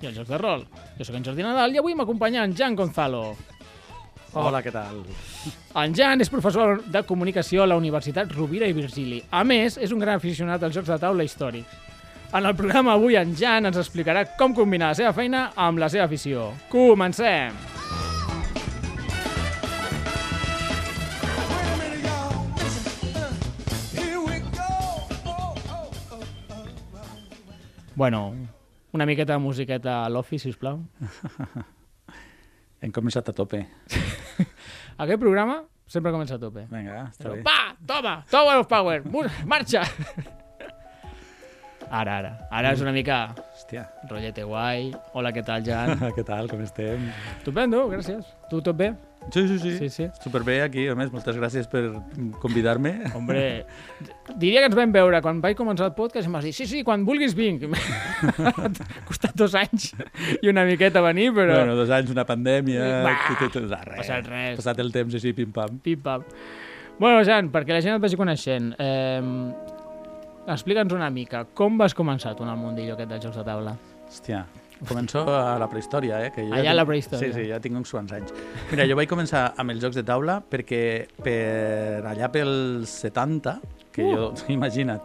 i als jocs de rol. Jo sóc en Jordi Nadal i avui m'acompanya en Jan Gonzalo. Hola, què tal? En Jan és professor de comunicació a la Universitat Rovira i Virgili. A més, és un gran aficionat als jocs de taula històrics. En el programa avui en Jan ens explicarà com combinar la seva feina amb la seva afició. Comencem! Bueno, una miqueta de musiqueta a l'ofi, sisplau. Hem començat a tope. Aquest programa sempre comença a tope. Vinga, està Però, bé. pa, toma, Tower of Power, marxa! Ara, ara. Ara és una mica Hòstia, rotllete guai. Hola, què tal, Jan? què tal, com estem? Estupendo, gràcies. Tu tot bé? Sí, sí, sí. Sí, sí. Superbé aquí, a més, moltes gràcies per convidar-me. Hombre, diria que ens vam veure quan vaig començar el podcast i em vas dir, sí, sí, quan vulguis vinc. M'ha costat dos anys i una miqueta venir, però... Bueno, dos anys, una pandèmia... Va, tot, tot, tot, res. passat res. Passat el temps així, pim-pam. Pim-pam. Bueno, Jan, perquè la gent et vagi coneixent, eh, explica'ns una mica, com vas començar tu en el mundillo aquest dels jocs de taula? Hòstia, començo a la prehistòria, eh? Que jo ja Allà a tinc- la prehistòria. Sí, sí, ja tinc uns quants anys. Mira, jo vaig començar amb els jocs de taula perquè per allà pels 70, que Uh. jo, imagina't,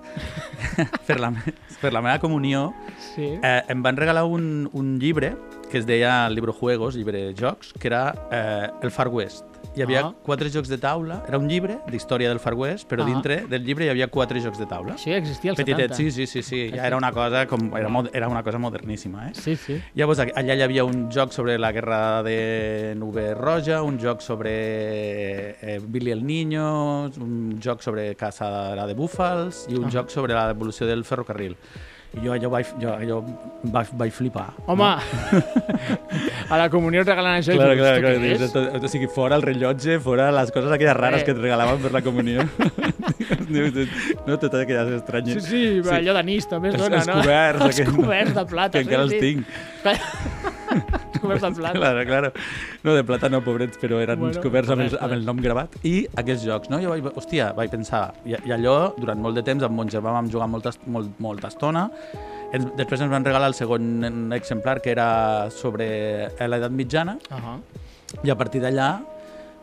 per la, me- per la meva comunió, Sí. Eh, em van regalar un, un llibre que es deia Libro Juegos, llibre jocs, que era eh, el Far West. Hi havia Ah. quatre jocs de taula, era un llibre d'història del Far West, però Ah. dintre del llibre hi havia quatre jocs de taula. Ja existia als Petitet, 70. sí, sí, sí, sí, ja era una cosa, com, era, mod, era una cosa moderníssima, eh? Sí, sí. Llavors, allà hi havia un joc sobre la guerra de Nube Roja, un joc sobre eh, Billy el Niño, un joc sobre caça de búfals i un Ah. joc sobre l'evolució del ferrocarril. I jo allò vaig, jo, allò vaig, vaig flipar. Home, a la comunió es regalen això Claro, i claro, dius, claro. "Esto què dius, és?" tot- O sigui, fora el rellotge, fora les coses aquelles rares Eh. que et regalaven per la comunió. No, totes aquelles Sí, estranyes. sí, sí. allò d'anís també es Els- dona, els no? coberts, Els coberts de plata. que encara sí, els sí. tinc. els coberts de plata. Claro, claro. No, de plata no, pobrets, però eren Bueno, bueno, coberts amb el, amb el nom gravat. I aquests jocs, no? Jo vaig, hòstia, vaig pensar, i, i allò, durant molt de temps, amb mon germà vam jugar molta, molt, molta estona. Ens, després ens van regalar el segon exemplar, que era sobre l'edat mitjana, Uh -huh. i a partir d'allà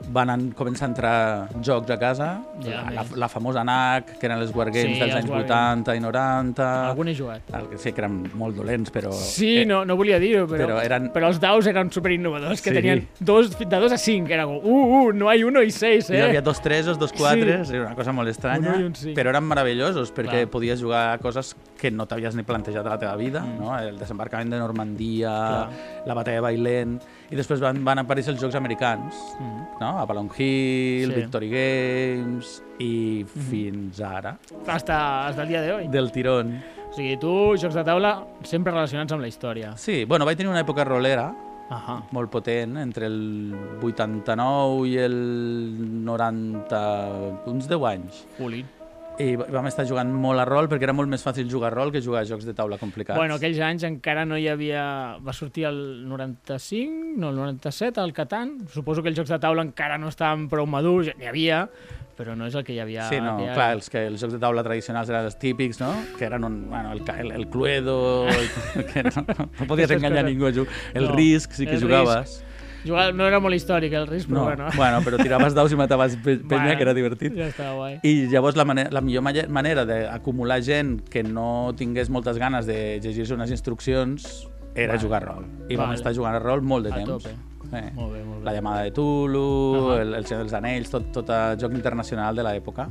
van en, començar a entrar jocs a casa, Ja, la, la, famosa ANAC, que eren els Wargames Sí, dels els anys Wargames. 80 i 90... Algun he jugat. El sé que eren molt dolents, però... Sí, eh, no, no volia dir-ho, però, però eren- però els daus eren super innovadors, que Sí. tenien dos, de dos a cinc, era com, uh, uh, no hay uno y seis, Hi eh? havia dos tresos, dos quatres, Sí. era una cosa molt estranya, Un i però eren meravellosos perquè Clar. podies jugar a coses que no t'havies ni plantejat a la teva vida, Mm. no? el desembarcament de Normandia, Clar. la batalla de Bailén, i després van, van aparèixer els jocs americans, Mm. no? Avalon Hill, Sí. Victory Games, i fins ara, Hasta, hasta el dia de hoy. del tirón. O sigui, tu, jocs de taula, sempre relacionats amb la història. Sí, bueno, vaig tenir una època rolera, Ahà. molt potent, entre el 89 i el 90, uns 10 anys. Uli. I vam estar jugant molt a rol perquè era molt més fàcil jugar a rol que jugar a jocs de taula complicats. Bueno, aquells anys encara no hi havia... Va sortir el 95, no, el 97, el Catan. Suposo que els jocs de taula encara no estaven prou madurs, n'hi havia, però no és el que hi havia... Sí, no, que hi ha- clar, els, que, els jocs de taula tradicionals eren els típics, no? Que eren un, bueno, el, el, el Cluedo, el, que no, no podies enganyar coses. ningú. a jugar. El No, risc sí que jugaves. Jugar, no era molt històric el risc, però No, bueno. bueno, però tiraves daus i mataves pe- penya, Bueno, que era divertit. Ja estava guai. I llavors la, manera, la millor manera d'acumular gent que no tingués moltes ganes de llegir-se unes instruccions era Vale. jugar a rol. I vam Vale. estar jugant a rol molt de A temps. tope. Eh. Molt bé, molt La bé. llamada de Tulu, Ahà. el, el Senyor dels Anells, tot, tot el joc internacional de l'època.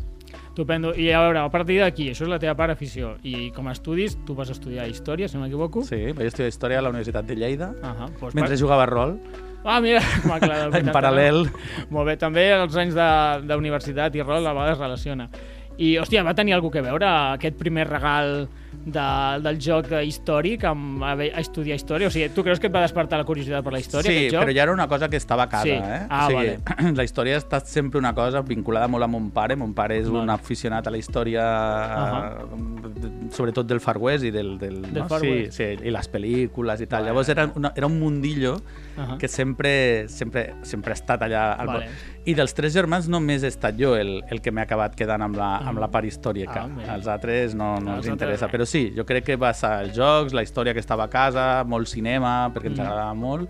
Estupendo. I a veure, a partir d'aquí, això és la teva part afició. I com a estudis, tu vas estudiar història, si no m'equivoco. Sí, vaig estudiar Història a la Universitat de Lleida, Ah, doncs mentre per- jugava a rol, Ah, mira, com ha clar, en paral·lel. Molt bé, també els anys de- d'universitat i rol a vegades relaciona. I, hòstia, va tenir alguna que veure aquest primer regal de, del joc històric amb, a, a estudiar història? O sigui, tu creus que et va despertar la curiositat per la història, sí, joc? però ja era una cosa que estava a casa, Sí. eh? Ah, o sigui, La història ha estat sempre una cosa vinculada molt a mon pare. Mon pare és Vale. un aficionat a la història, uh sobretot del Far West i del... del, Del no? Far sí, West. sí, i les pel·lícules i tal. Llavors era, una, era un mundillo Ahà. que sempre, sempre, sempre ha estat allà. Al Vale. I dels tres germans només he estat jo el, el que m'he acabat quedant amb la, amb la part històrica. Ah. Els altres no, no Els els interessa. altres- Però sí, jo crec que va ser els jocs, la història que estava a casa, molt cinema, perquè Mm. ens agradava molt,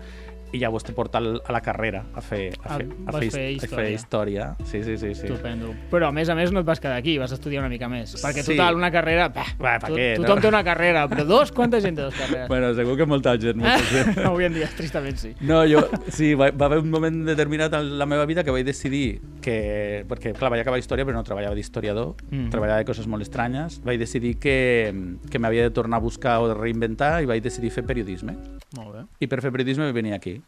i llavors t'he portat a la carrera a fer, a Ah, fer, a fer, fer his- a fer història. Sí, sí, sí. sí. Estupendo. Però a més a més no et vas quedar aquí, vas estudiar una mica més. Perquè Sí. total, una carrera... Bah, Va, pa to- què, no? tothom té una carrera, però dos, quanta gent té dos carreres? Bueno, segur que molta gent, molta gent. Avui en dia, tristament sí. No, jo, sí, va, va haver un moment determinat en la meva vida que vaig decidir que, perquè clar, vaig acabar història però no treballava d'historiador, Mm. treballava de coses molt estranyes, vaig decidir que, que m'havia de tornar a buscar o reinventar i vaig decidir fer periodisme. Molt bé. I per fer periodisme vaig venir aquí.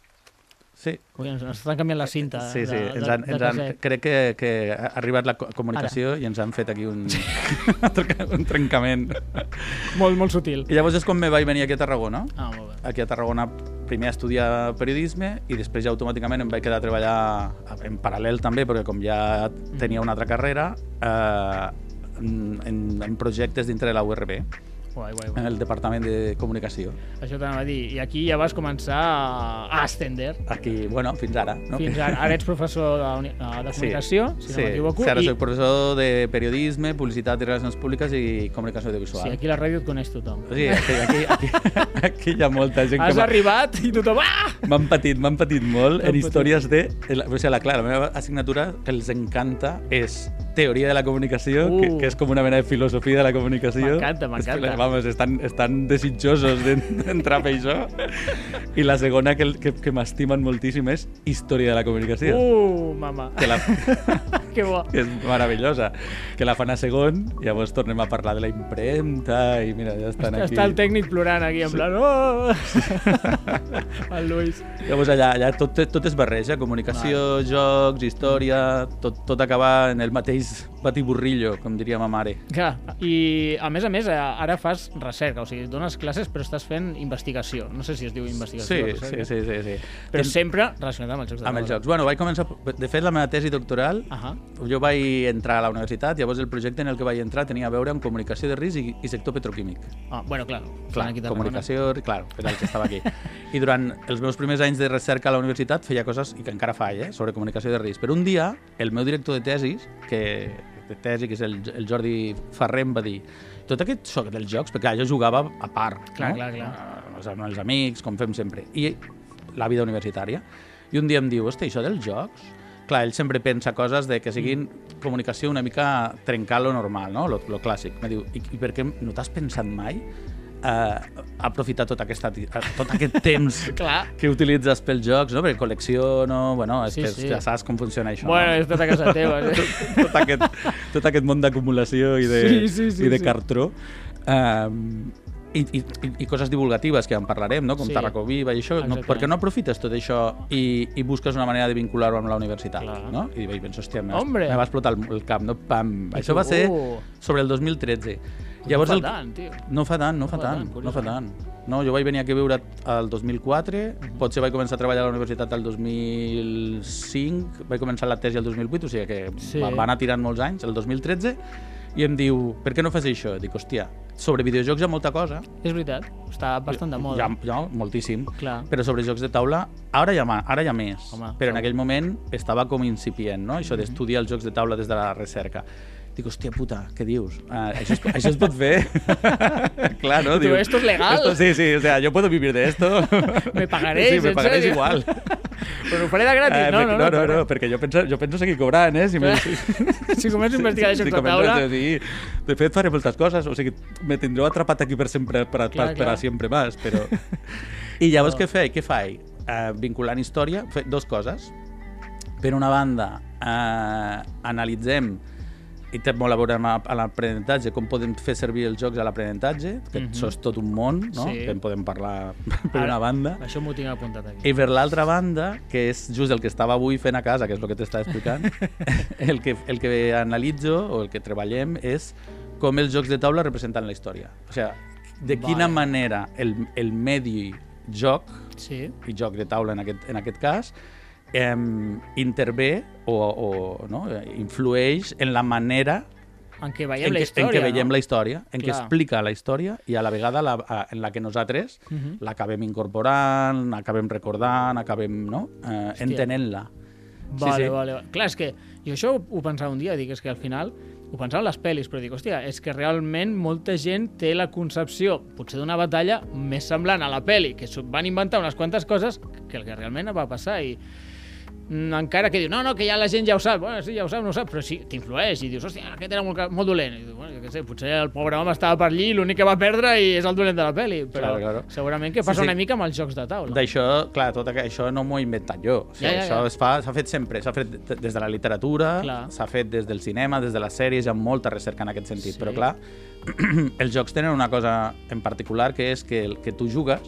Sí, Ui, ens, ens estan canviant la cinta sí, de, sí. de, Ens han, de, ens han, caset. crec que, que ha arribat la co- comunicació i ens han fet aquí un, un trencament. Molt, molt sutil. I llavors és quan me vaig venir aquí a Tarragona. Ah, molt bé. aquí a Tarragona primer a estudiar periodisme i després ja automàticament em vaig quedar a treballar en paral·lel també, perquè com ja tenia una altra carrera, eh, en, en, projectes dintre de la URB, Guai, guai, en guai. el Departament de Comunicació. Això t'anava a dir. I aquí ja vas començar a, a ascender. Aquí, bueno, fins ara. No? Fins ara. Ara ets professor de, uni- de comunicació, si no sí. m'equivoco. Sí, ara i soc professor de periodisme, publicitat i relacions públiques i comunicació sí, audiovisual. aquí a la ràdio et coneix tothom. Sí, aquí, aquí, aquí, aquí hi ha molta gent Has que m'ha- arribat i tothom... Ah! M'han patit, m'han patit molt en històries de... O sigui, la, clar, la meva assignatura que els encanta és teoria de la comunicació, uh. que, Uh. que és com una mena de filosofia de la comunicació. M'encanta, m'encanta. Vamos, estan, estan desitjosos d'en- d'entrar a fer això. I la segona que, que, que m'estimen moltíssim és història de la comunicació. Uh, mama. Que, la, que bo. que és meravellosa. Que la fan a segon, i llavors tornem a parlar de la impremta i mira, ja estan Està, aquí. està el tècnic plorant aquí, en plan... Oh! el Luis. Llavors allà, allà tot, tot es barreja, comunicació, jocs, història, tot, tot acaba en el mateix guys. Batiburrillo, com diria ma mare. Clar, i a més a més, eh, ara fas recerca, o sigui, dones classes però estàs fent investigació. No sé si es diu investigació Sí, sí, sí, sí, sí. Però Tens- sempre relacionat amb els jocs de amb els jocs. Bueno, vaig començar... De fet, la meva tesi doctoral, Ahà. jo vaig entrar a la universitat, llavors el projecte en el que vaig entrar tenia a veure amb comunicació de risc i, i sector petroquímic. Ah, bueno, clar, Clar, aquí comunicació, clar, era el que estava aquí. I durant els meus primers anys de recerca a la universitat feia coses, i que encara faig, eh, sobre comunicació de risc. Però un dia, el meu director de tesis, que de tesi, que és el, el Jordi Ferrer, em va dir tot aquest xoc dels jocs, perquè jo jugava a part, Clar, no? clar, clar. Eh, Amb els amics, com fem sempre. I la vida universitària. I un dia em diu, hosti, això dels jocs... Clar, ell sempre pensa coses de que siguin comunicació una mica trencar lo normal, no? Lo, lo clàssic. Me diu, i, i per què no t'has pensat mai eh, aprofitar tot, aquesta, eh, tot aquest temps que utilitzes pels jocs, no? Perquè col·lecció, no... Bueno, és Sí, que sí. ja saps com funciona això, Bueno, no? és tot a casa teva. Sí. tot, aquest, tot aquest món d'acumulació i de, Sí, sí, sí, i de sí. cartró. Um, i, i, i- coses divulgatives que en parlarem, no? com Sí. Tarraco Viva i això, no, Exactament. per què no aprofites tot això i, i busques una manera de vincular-ho amb la universitat? Clar. No? I vaig pensar, hòstia, me, va explotar el, el cap, no? Pam. I Això va ser uh. sobre el 2013. Llavors no fa el, tant, tio. no fa tant, no fa fa tant, tant, no fa tant. No, jo vaig venir aquí a viure al 2004, Mhm. potser vaig començar a treballar a la universitat el 2005, vaig començar la tesi el 2008, o sigui que Sí. va, va anar tirant molts anys, el 2013, i em diu, per què no fas això? Dic, hòstia, sobre videojocs hi ha molta cosa. És veritat, està bastant de moda. Hi ha, hi ha moltíssim. Clar. Però sobre jocs de taula, ara hi ha, ara hi ha més. Home, però en aquell moment estava com incipient, no? Això d'estudiar els jocs de taula des de la recerca. Dic, hòstia puta, què dius? Uh, això, es, això es pot fer? Clar, no? Tu, esto es legal. Esto, sí, sí, o sea, yo puedo vivir de esto. Me pagaréis, Sí, me ¿en pagaréis serio? igual. Però ho faré de gratis, Eh, no, no, no, no, no, no, perquè jo penso, jo penso seguir cobrant, eh? Si, me, si, Si començo a investigar de començo, taula- Sí. De fet, faré moltes coses, o sigui, me tindreu atrapat aquí per sempre, per, Clar, per, per clar. a sempre més, però... I llavors què faig? Què faig? Uh, vinculant història, fer dos coses. Per una banda, uh, analitzem i té molt a veure amb l'aprenentatge, com podem fer servir els jocs a l'aprenentatge, que Mhm. això és tot un món, no? Sí. que en podem parlar per Ara- una banda. Això m'ho tinc apuntat aquí. I per l'altra banda, que és just el que estava avui fent a casa, que és el que t'estava explicant, el que, el que analitzo o el que treballem és com els jocs de taula representen la història. O sigui, de quina Vale. manera el, el medi joc, Sí. i joc de taula en aquest, en aquest cas, eh, intervé o, o no, influeix en la manera En què veiem en la què, història, en què veiem no? la història, en què Clar. explica la història i a la vegada la, a, en la que nosaltres Mhm. l'acabem incorporant, acabem recordant, acabem no? eh, entenent-la. Vale, vale, vale. Clar, és que jo això ho, ho pensava un dia, dic, és que al final ho pensava en les pel·lis, però dic, hòstia, és que realment molta gent té la concepció, potser d'una batalla, més semblant a la pel·li, que van inventar unes quantes coses que el que realment va passar i encara que diu, no, no, que ja la gent ja ho sap, bueno, sí, ja ho sap, no ho sap, però sí, t'influeix i dius, hòstia, aquest era molt, molt dolent. I dius, bueno, jo què sé, potser el pobre home estava per allí i l'únic que va perdre i és el dolent de la pel·li, però Claro, claro. segurament que Sí, passa sí. una mica amb els jocs de taula. D'això, clar, tot això no m'ho he inventat jo. O sigui, Ja, ja, això ja. es fa- s'ha fet sempre, s'ha fet de- des de la literatura, s'ha fet des del cinema, des de les sèries, hi ha molta recerca en aquest sentit. Sí. Però clar, els jocs tenen una cosa en particular que és que, el, que tu jugues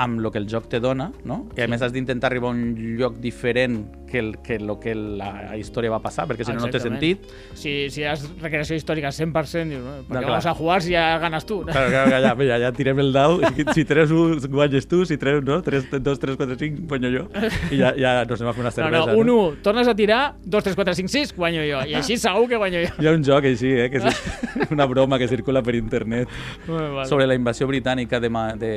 amb el que el joc te dona, no? I a més has d'intentar arribar a un lloc diferent que el que, lo que la història va passar, perquè si no, no té sentit. Si, si has recreació històrica 100%, dius, no, ¿para No, clar. vamos a jugar si ya ganas tú? Claro, claro, que ja, mira, ja tirem el dau, si treus un, guanyes tu, si treus, no? 3, 2, 3, 4, 5, guanyo jo. I ja, ja nos anem a fer una No, cervesa. no, un 1, tornes a tirar, 2, 3, 4, 5, 6, guanyo jo. I així segur que guanyo jo. Hi ha un joc així, eh, que és una broma que circula per internet Vale. sobre la invasió britànica de, de,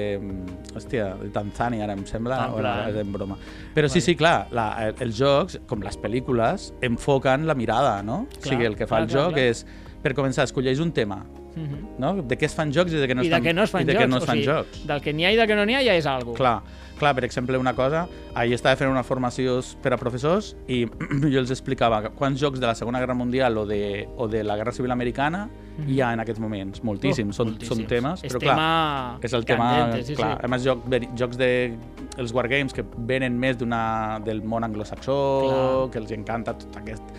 hòstia, de Tanzània, ara em sembla, Ah, o no, en broma. Però sí, sí, clar, la, el- els jocs, com les pel·lícules, enfoquen la mirada, no? o sigui, el que fa clar, el clar, joc clar. és, per començar, escolleix un tema, Mhm. no? De què es fan jocs i de què no I es de fan, no es fan i de jocs. què no es o fan sigui, jocs. Del que n'hi ha i del que no n'hi ha ja és algo. Clar, clar, per exemple, una cosa, ahir estava fent una formació per a professors i jo els explicava quants jocs de la Segona Guerra Mundial o de, o de la Guerra Civil Americana hi ha en aquests moments. Moltíssims, Oh, són, són moltíssims. temes, És però tema clar, és el tema, candente, sí, clar, sí. a més joc, jocs de els wargames que venen més d'una del món anglosaxó, Clar. que els encanta tot aquest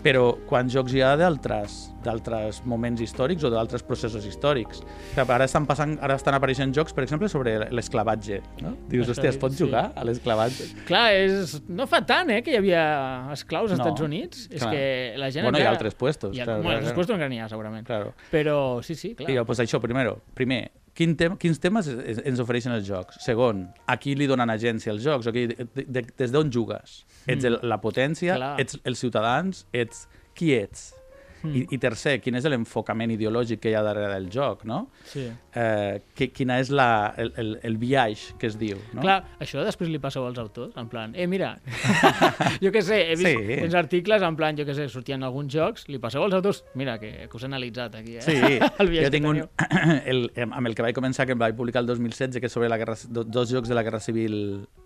però quants jocs hi ha d'altres d'altres moments històrics o d'altres processos històrics. Que ara estan passant, ara estan apareixent jocs, per exemple, sobre l'esclavatge, no? Dius, hòstia, es pot sí. jugar a l'esclavatge? Clar, és... no fa tant, eh, que hi havia esclaus als No, Estats Units. És clar. que la gent Bueno, hi ha altres puestos, Hi ha, claro, bueno, claro, altres puestos encara n'hi ha, segurament. Claro. Però sí, sí, clar. I pues això, primero, primer, quin tem quins temes es- es- ens ofereixen els jocs? Segon, a qui li donen agència als jocs? O qui, de, de, des d'on jugues? Ets el, la potència? Mm. Clar. Ets els ciutadans? Ets qui ets? Mm. I, I tercer, quin és l'enfocament ideològic que hi ha darrere del joc, no? Sí. Eh, que, quina és la, el, el, el viatge que es diu, no? Clar, això després li passeu als autors, en plan, eh, mira, jo què sé, he vist Sí. uns articles, en plan, jo què sé, sortien alguns jocs, li passeu als autors, mira, que, que us he analitzat aquí, eh? Sí, el jo tinc un, el, amb el que vaig començar, que em vaig publicar el 2016, que és sobre la guerra, do- dos jocs de la Guerra Civil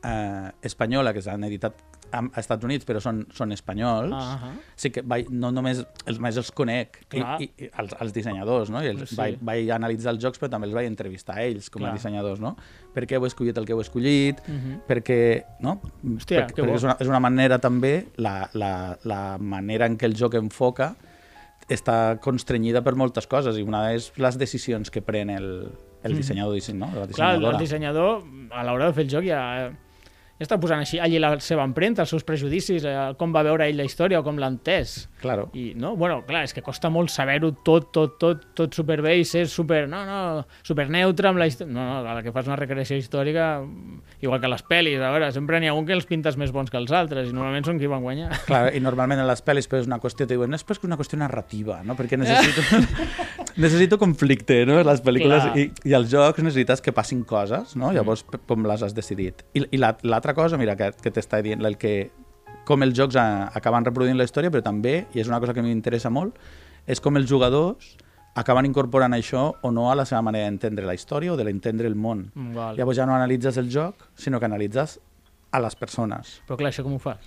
eh, espanyola, que s'han editat a, a Estats Units, però són, són espanyols. Ah Sí que vaig, no només els, més els conec, i, Clar. i, i els, els dissenyadors, no? I els, Sí. vaig, vaig analitzar els jocs, però també els vaig entrevistar a ells com Clar. a dissenyadors, no? Per què heu escollit el que heu escollit, Mhm. perquè, no? Hòstia, que perquè bo. és una, és una manera també, la, la, la manera en què el joc enfoca està constrenyida per moltes coses i una és les decisions que pren el, el dissenyador, disseny, no? La. Clar, el, dissenyador, a l'hora de fer el joc, ja està posant així allí la seva empremta, els seus prejudicis, eh, com va veure ell la història o com l'ha entès. Claro. I, no? Bueno, clar, és que costa molt saber-ho tot, tot, tot, tot superbé i ser super, no, no, super neutre amb la història. No, no, a la que fas una recreació històrica, igual que les pel·lis, a veure, sempre n'hi ha un que els pintes més bons que els altres i normalment són qui van guanyar. Clar, i normalment en les pel·lis però és una qüestió, diuen, no és però és una qüestió narrativa, no? perquè necessito, necessito conflicte, no? Les pel·lícules Clar. i, i els jocs necessites que passin coses, no? Llavors, p- com les has decidit. I, i la- l'altra cosa, mira, que, que t'està dient, el que, com els jocs a, acaben reproduint la història, però també, i és una cosa que m'interessa molt, és com els jugadors acaben incorporant això o no a la seva manera d'entendre la història o de l'entendre el món. Val. Llavors ja no analitzes el joc, sinó que analitzes a les persones. Però clar, això com ho fas?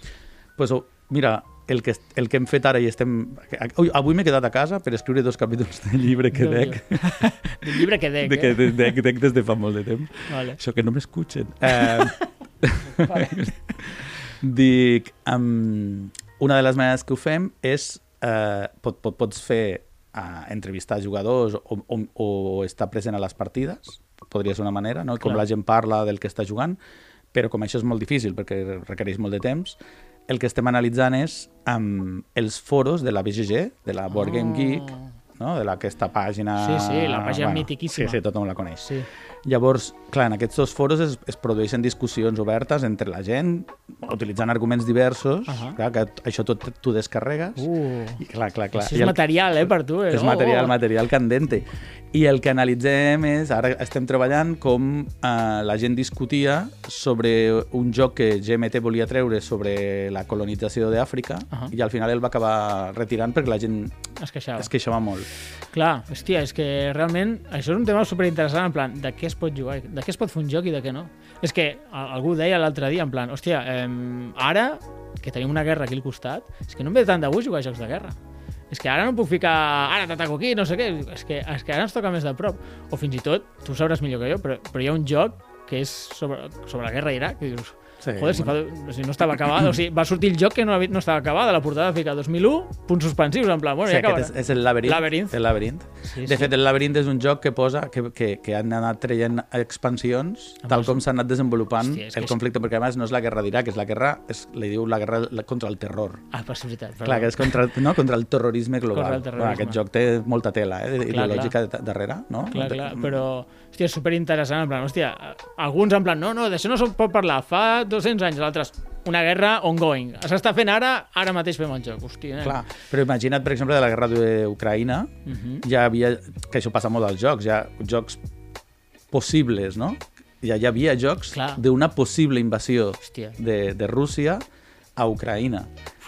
Pues, oh, mira, el que, el que hem fet ara i estem... Ui, avui m'he quedat a casa per escriure dos capítols del llibre que dec, Del llibre que dec, de que eh? de- dec, dec des de fa molt de temps. Vale. Això que no m'escuchen. Eh, dic, um, una de les maneres que ho fem és, eh, pot, pot, pots fer uh, entrevistar jugadors o, o, o estar present a les partides, podria ser una manera, no? com Clar. la gent parla del que està jugant, però com això és molt difícil perquè requereix molt de temps, el que estem analitzant és um, els foros de la BGG, de la Board Game Geek, no? de la- aquesta pàgina... Sí, sí, la pàgina mitiquíssima. Sí, sí, tothom la coneix. Sí. Llavors, clar, en aquests dos foros es, es produeixen discussions obertes entre la gent, utilitzant arguments diversos, Ahà. clar, que això tot tu descarregues, Uh, i clar, clar, clar. això és el- material, eh, per tu. Eh? és material, material candente. I el que analitzem és, ara estem treballant com eh, la gent discutia sobre un joc que GMT volia treure sobre la colonització d'Àfrica Ahà. i al final el va acabar retirant perquè la gent Es queixava. es queixava molt. Clar, hòstia, és que realment això és un tema superinteressant, en plan, de què es pot jugar, de què es pot fer un joc i de què no. És que algú deia l'altre dia, en plan, hòstia, eh, ara que tenim una guerra aquí al costat, és que no em ve tant de gust jugar a jocs de guerra. És que ara no puc ficar, ara t'ataco aquí, no sé què, és que, és que ara ens toca més de prop. O fins i tot, tu sabràs millor que jo, però, però hi ha un joc que és sobre, sobre la guerra a Iraq, que dius, Sí, Joder, si, fa, o sigui, no estava acabat, o sigui, va sortir el joc que no, havia- no estava acabat, a la portada fica 2001, punts suspensius, en plan, bueno, sí, ja aquest acabarà. és, és el laberint. Laberint. El laberint. Sí, De sí. fet, el laberint és un joc que posa que, que, que han anat traient expansions tal com s'ha anat desenvolupant Hòstia, és el és- conflicte, perquè a més no és la guerra d'Iraq, és la guerra, és, li diu la guerra contra el terror. Ah, per veritat. perdó. Clar, que és contra, el- no, contra el terrorisme global. Contra el terrorisme. Clar, aquest joc té molta tela eh, Clar, ideològica de- darrere, no? Clar, clar, però, hòstia, superinteressant, en plan, hòstia, alguns en plan, no, no, d'això no se'n pot parlar, fa 200 anys, l'altres, una guerra ongoing, s'està fent ara, ara mateix fem el joc, hòstia, nen. Clar, però imagina't, per exemple, de la guerra d'Ucraïna, Mhm. ja havia, que això passa molt als jocs, hi ha jocs possibles, no? Ja hi havia jocs d'una possible invasió Hòstia. de, de Rússia a Ucraïna.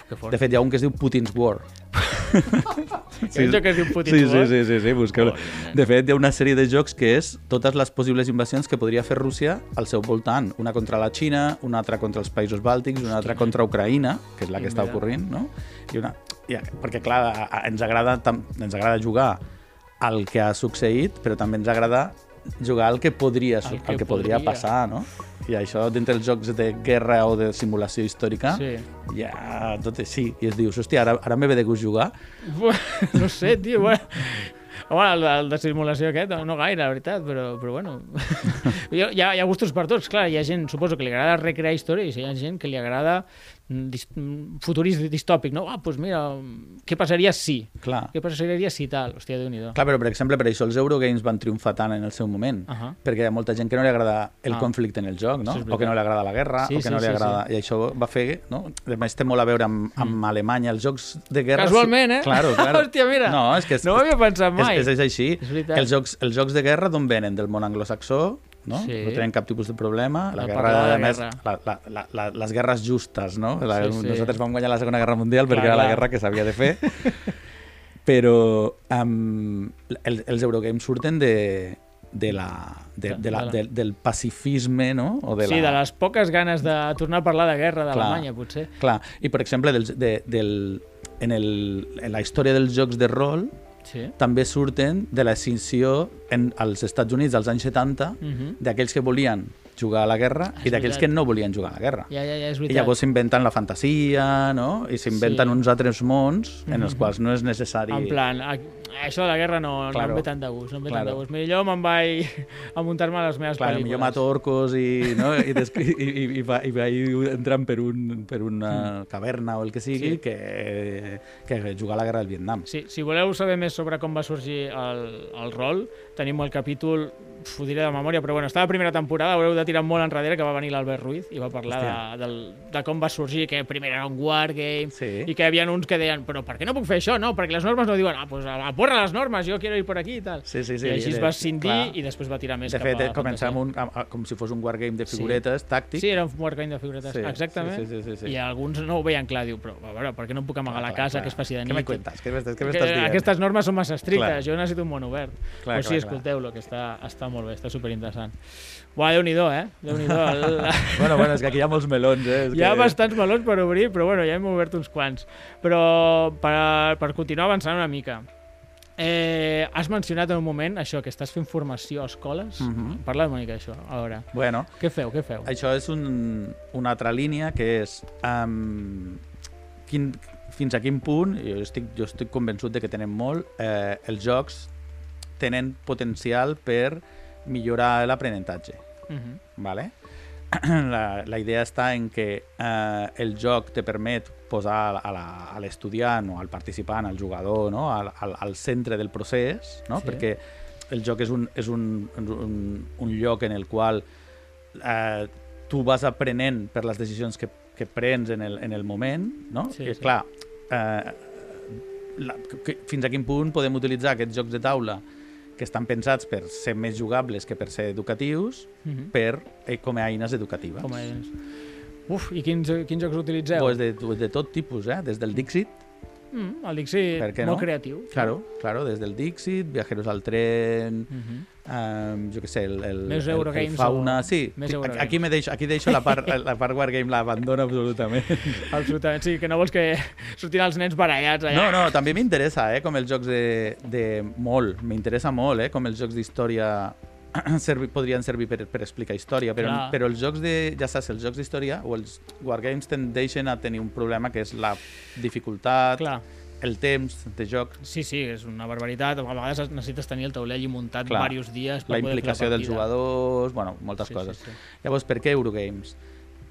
De fet, hi ha un que es diu Putin's War. Un joc que es diu Putin's sí, War? Sí, sí, sí, sí busqueu-lo. De fet, hi ha una sèrie de jocs que és totes les possibles invasions que podria fer Rússia al seu voltant. Una contra la Xina, una altra contra els països bàltics, una altra contra Ucraïna, que és la que està ocorrent, no? I una... I, perquè, clar, ens, agrada, ens agrada jugar al que ha succeït, però també ens agrada jugar al que podria, Al que al que podria podria. passar, no? I això, dintre dels jocs de guerra o de simulació històrica, Sí. ja tot és sí. I es dius, hòstia, ara, ara me ve de gust jugar. No sé, tio, bueno... Home, el, el de simulació aquest, no gaire, la veritat, però, però bueno... hi, ha, hi ha gustos per tots, clar, hi ha gent, suposo, que li agrada recrear històries, hi ha gent que li agrada mm, dis, mm, futurista distòpic, no? Ah, doncs pues mira, què passaria si? Clar. Què passaria si tal? Hòstia, déu nhi Clar, però per exemple, per això els Eurogames van triomfar tant en el seu moment, Ahà. perquè hi ha molta gent que no li agrada el Ah. conflicte en el joc, no? Sí, és o que no li agrada la guerra, Sí, o que sí, no li sí, agrada... I això va fer, no? A més, té molt a veure amb, amb Alemanya, els jocs de guerra... Casualment, eh? Claro, claro. Hòstia, mira. No, és que és, No ho havia pensat mai. És, és així. És veritat. els, jocs, els jocs de guerra d'on venen? Del món anglosaxó, no? Sí. No tenen cap tipus de problema. La De guerra, de a més, guerra. la, la, la, la, les guerres justes, no? La, Sí, sí. Nosaltres vam guanyar la Segona Guerra Mundial perquè Clar, era la clar. guerra que s'havia de fer. però um, el, els Eurogames surten de, de la, de, de la, De la- de, del pacifisme, no? O de Sí, la, de les poques ganes de tornar a parlar de guerra d'Alemanya, potser. Clar, i per exemple, dels, de, del, en, el, en la història dels jocs de rol Sí. també surten de l'extinció en, als Estats Units als anys 70 Mhm. d'aquells que volien jugar a la guerra És i d'aquells que no volien jugar a la guerra. Ja, ja, ja, és I veritat. llavors s'inventen la fantasia, no? I s'inventen Sí. uns altres mons en els Mhm. quals no és necessari... En plan, a, això de la guerra no, Claro. no em ve tant de gust, no em ve tant Claro. de gust. Millor me'n vaig a muntar-me les meves Clar, pel·lícules. millor mato orcos i, no? I, des, i, i, i, va, i vaig entrant per, un, per una caverna o el que sigui Sí. que, que jugar a la guerra del Vietnam. Sí, si voleu saber més sobre com va sorgir el, el rol, tenim el capítol, ho diré de memòria, però bueno, està a la primera temporada, haureu de tirar molt enrere, que va venir l'Albert Ruiz i va parlar de, del, de com va sorgir, que primer era un wargame, Sí. i que hi havia uns que deien, però per què no puc fer això? No, perquè les normes no diuen, ah, pues a porra les normes, jo quiero ir por aquí i tal. Sí, sí, sí, I així es de- va cindir clar. i després va tirar més De cap fet, a començar amb un, amb, com si fos un wargame de Sí. figuretes tàctic. Sí, era un wargame de figuretes, Sí, exactament. sí, sí, sí, sí. I alguns no ho veien clar, diu, però a veure, per què no em puc amagar a la Clar, casa clar. que es faci de nit? Què me cuentas? Què m'estàs dient? aquestes normes són massa estrictes, Clar. jo necessito un món obert. Clar, pues sí, clar, clar. escolteu-lo, que està, està molt bé, està superinteressant. Buah, Déu-n'hi-do, eh? Déu-n'hi-do. El... Bueno, bueno, és que aquí hi ha molts melons, eh? És Hi ha que... bastants melons per obrir, però bueno, ja hem obert uns quants. Però per, per continuar avançant una mica, eh, has mencionat en un moment això, que estàs fent formació a escoles. Mhm. Parla una mica d'això, a veure. Bueno, Què feu, què feu? això és un, una altra línia que és um, quin, fins a quin punt, jo estic, jo estic convençut de que tenen molt, eh, els jocs tenen potencial per millorar l'aprenentatge. Mhm. Vale? la, la idea està en que eh, el joc te permet posar a l'estudiant o al participant, al jugador, no? al, al, al centre del procés, no? Sí. perquè el joc és un, és un, un, un lloc en el qual eh, tu vas aprenent per les decisions que, que prens en el, en el moment, no? Sí, I, sí. clar, eh, la, que, fins a quin punt podem utilitzar aquests jocs de taula que estan pensats per ser més jugables que per ser educatius Mhm. per, eh, com a eines educatives. Com a... Uf, i quins, quins jocs utilitzeu? Pues de, de tot tipus, eh? des del Dixit, Mm, el Dixit, molt no? creatiu. claro, claro, des del Dixit, Viajeros al tren, Mhm. Um, jo què sé, el, el, Més el, el Fauna... o- Sí, més Eurogames. aquí, me deixo, aquí deixo la part, la part Wargame, l'abandono absolutament. Absolutament, sí, que no vols que sortin els nens barallats allà. No, no, també m'interessa, eh, com els jocs de, de molt, m'interessa molt, eh, com els jocs d'història servi, podrien servir per, per explicar història, però, Clar. però els jocs de, ja saps, els jocs d'història o els wargames tendeixen a tenir un problema que és la dificultat, Clar, el temps de joc, sí, sí, és una barbaritat. A vegades necessites tenir el taulell i muntat Clar. diversos dies per la implicació dels jugadors, bueno, moltes Sí, coses. sí, sí. Llavors, per què Eurogames?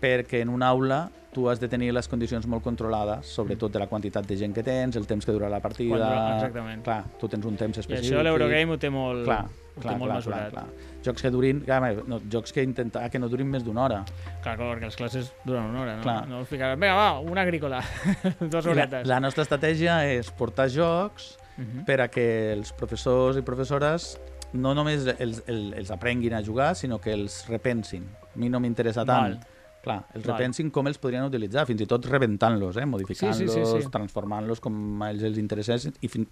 Perquè en una aula tu has de tenir les condicions molt controlades, sobretot de la quantitat de gent que tens, el temps que dura la partida... Quan exactament. Clar, tu tens un temps I específic. això l'Eurogame ho té molt, Clar, ho clar, té molt clar, mesurat. clar, clar. Jocs que durin... Clar, no, jocs que intentar que no durin més d'una hora. Clar, clar, perquè les classes duren una hora, no? Clar. No us ficaràs, vinga, va, una agrícola, dues I la, horetes. la nostra estratègia és portar jocs Mhm. per a que els professors i professores no només els, els, els aprenguin a jugar, sinó que els repensin. A mi no m'interessa tant. Val. Clar, els Val. repensin com els podrien utilitzar, fins i tot rebentant-los, eh? modificant-los, Sí, sí, sí, sí. transformant-los com a ells els interessés, i fin...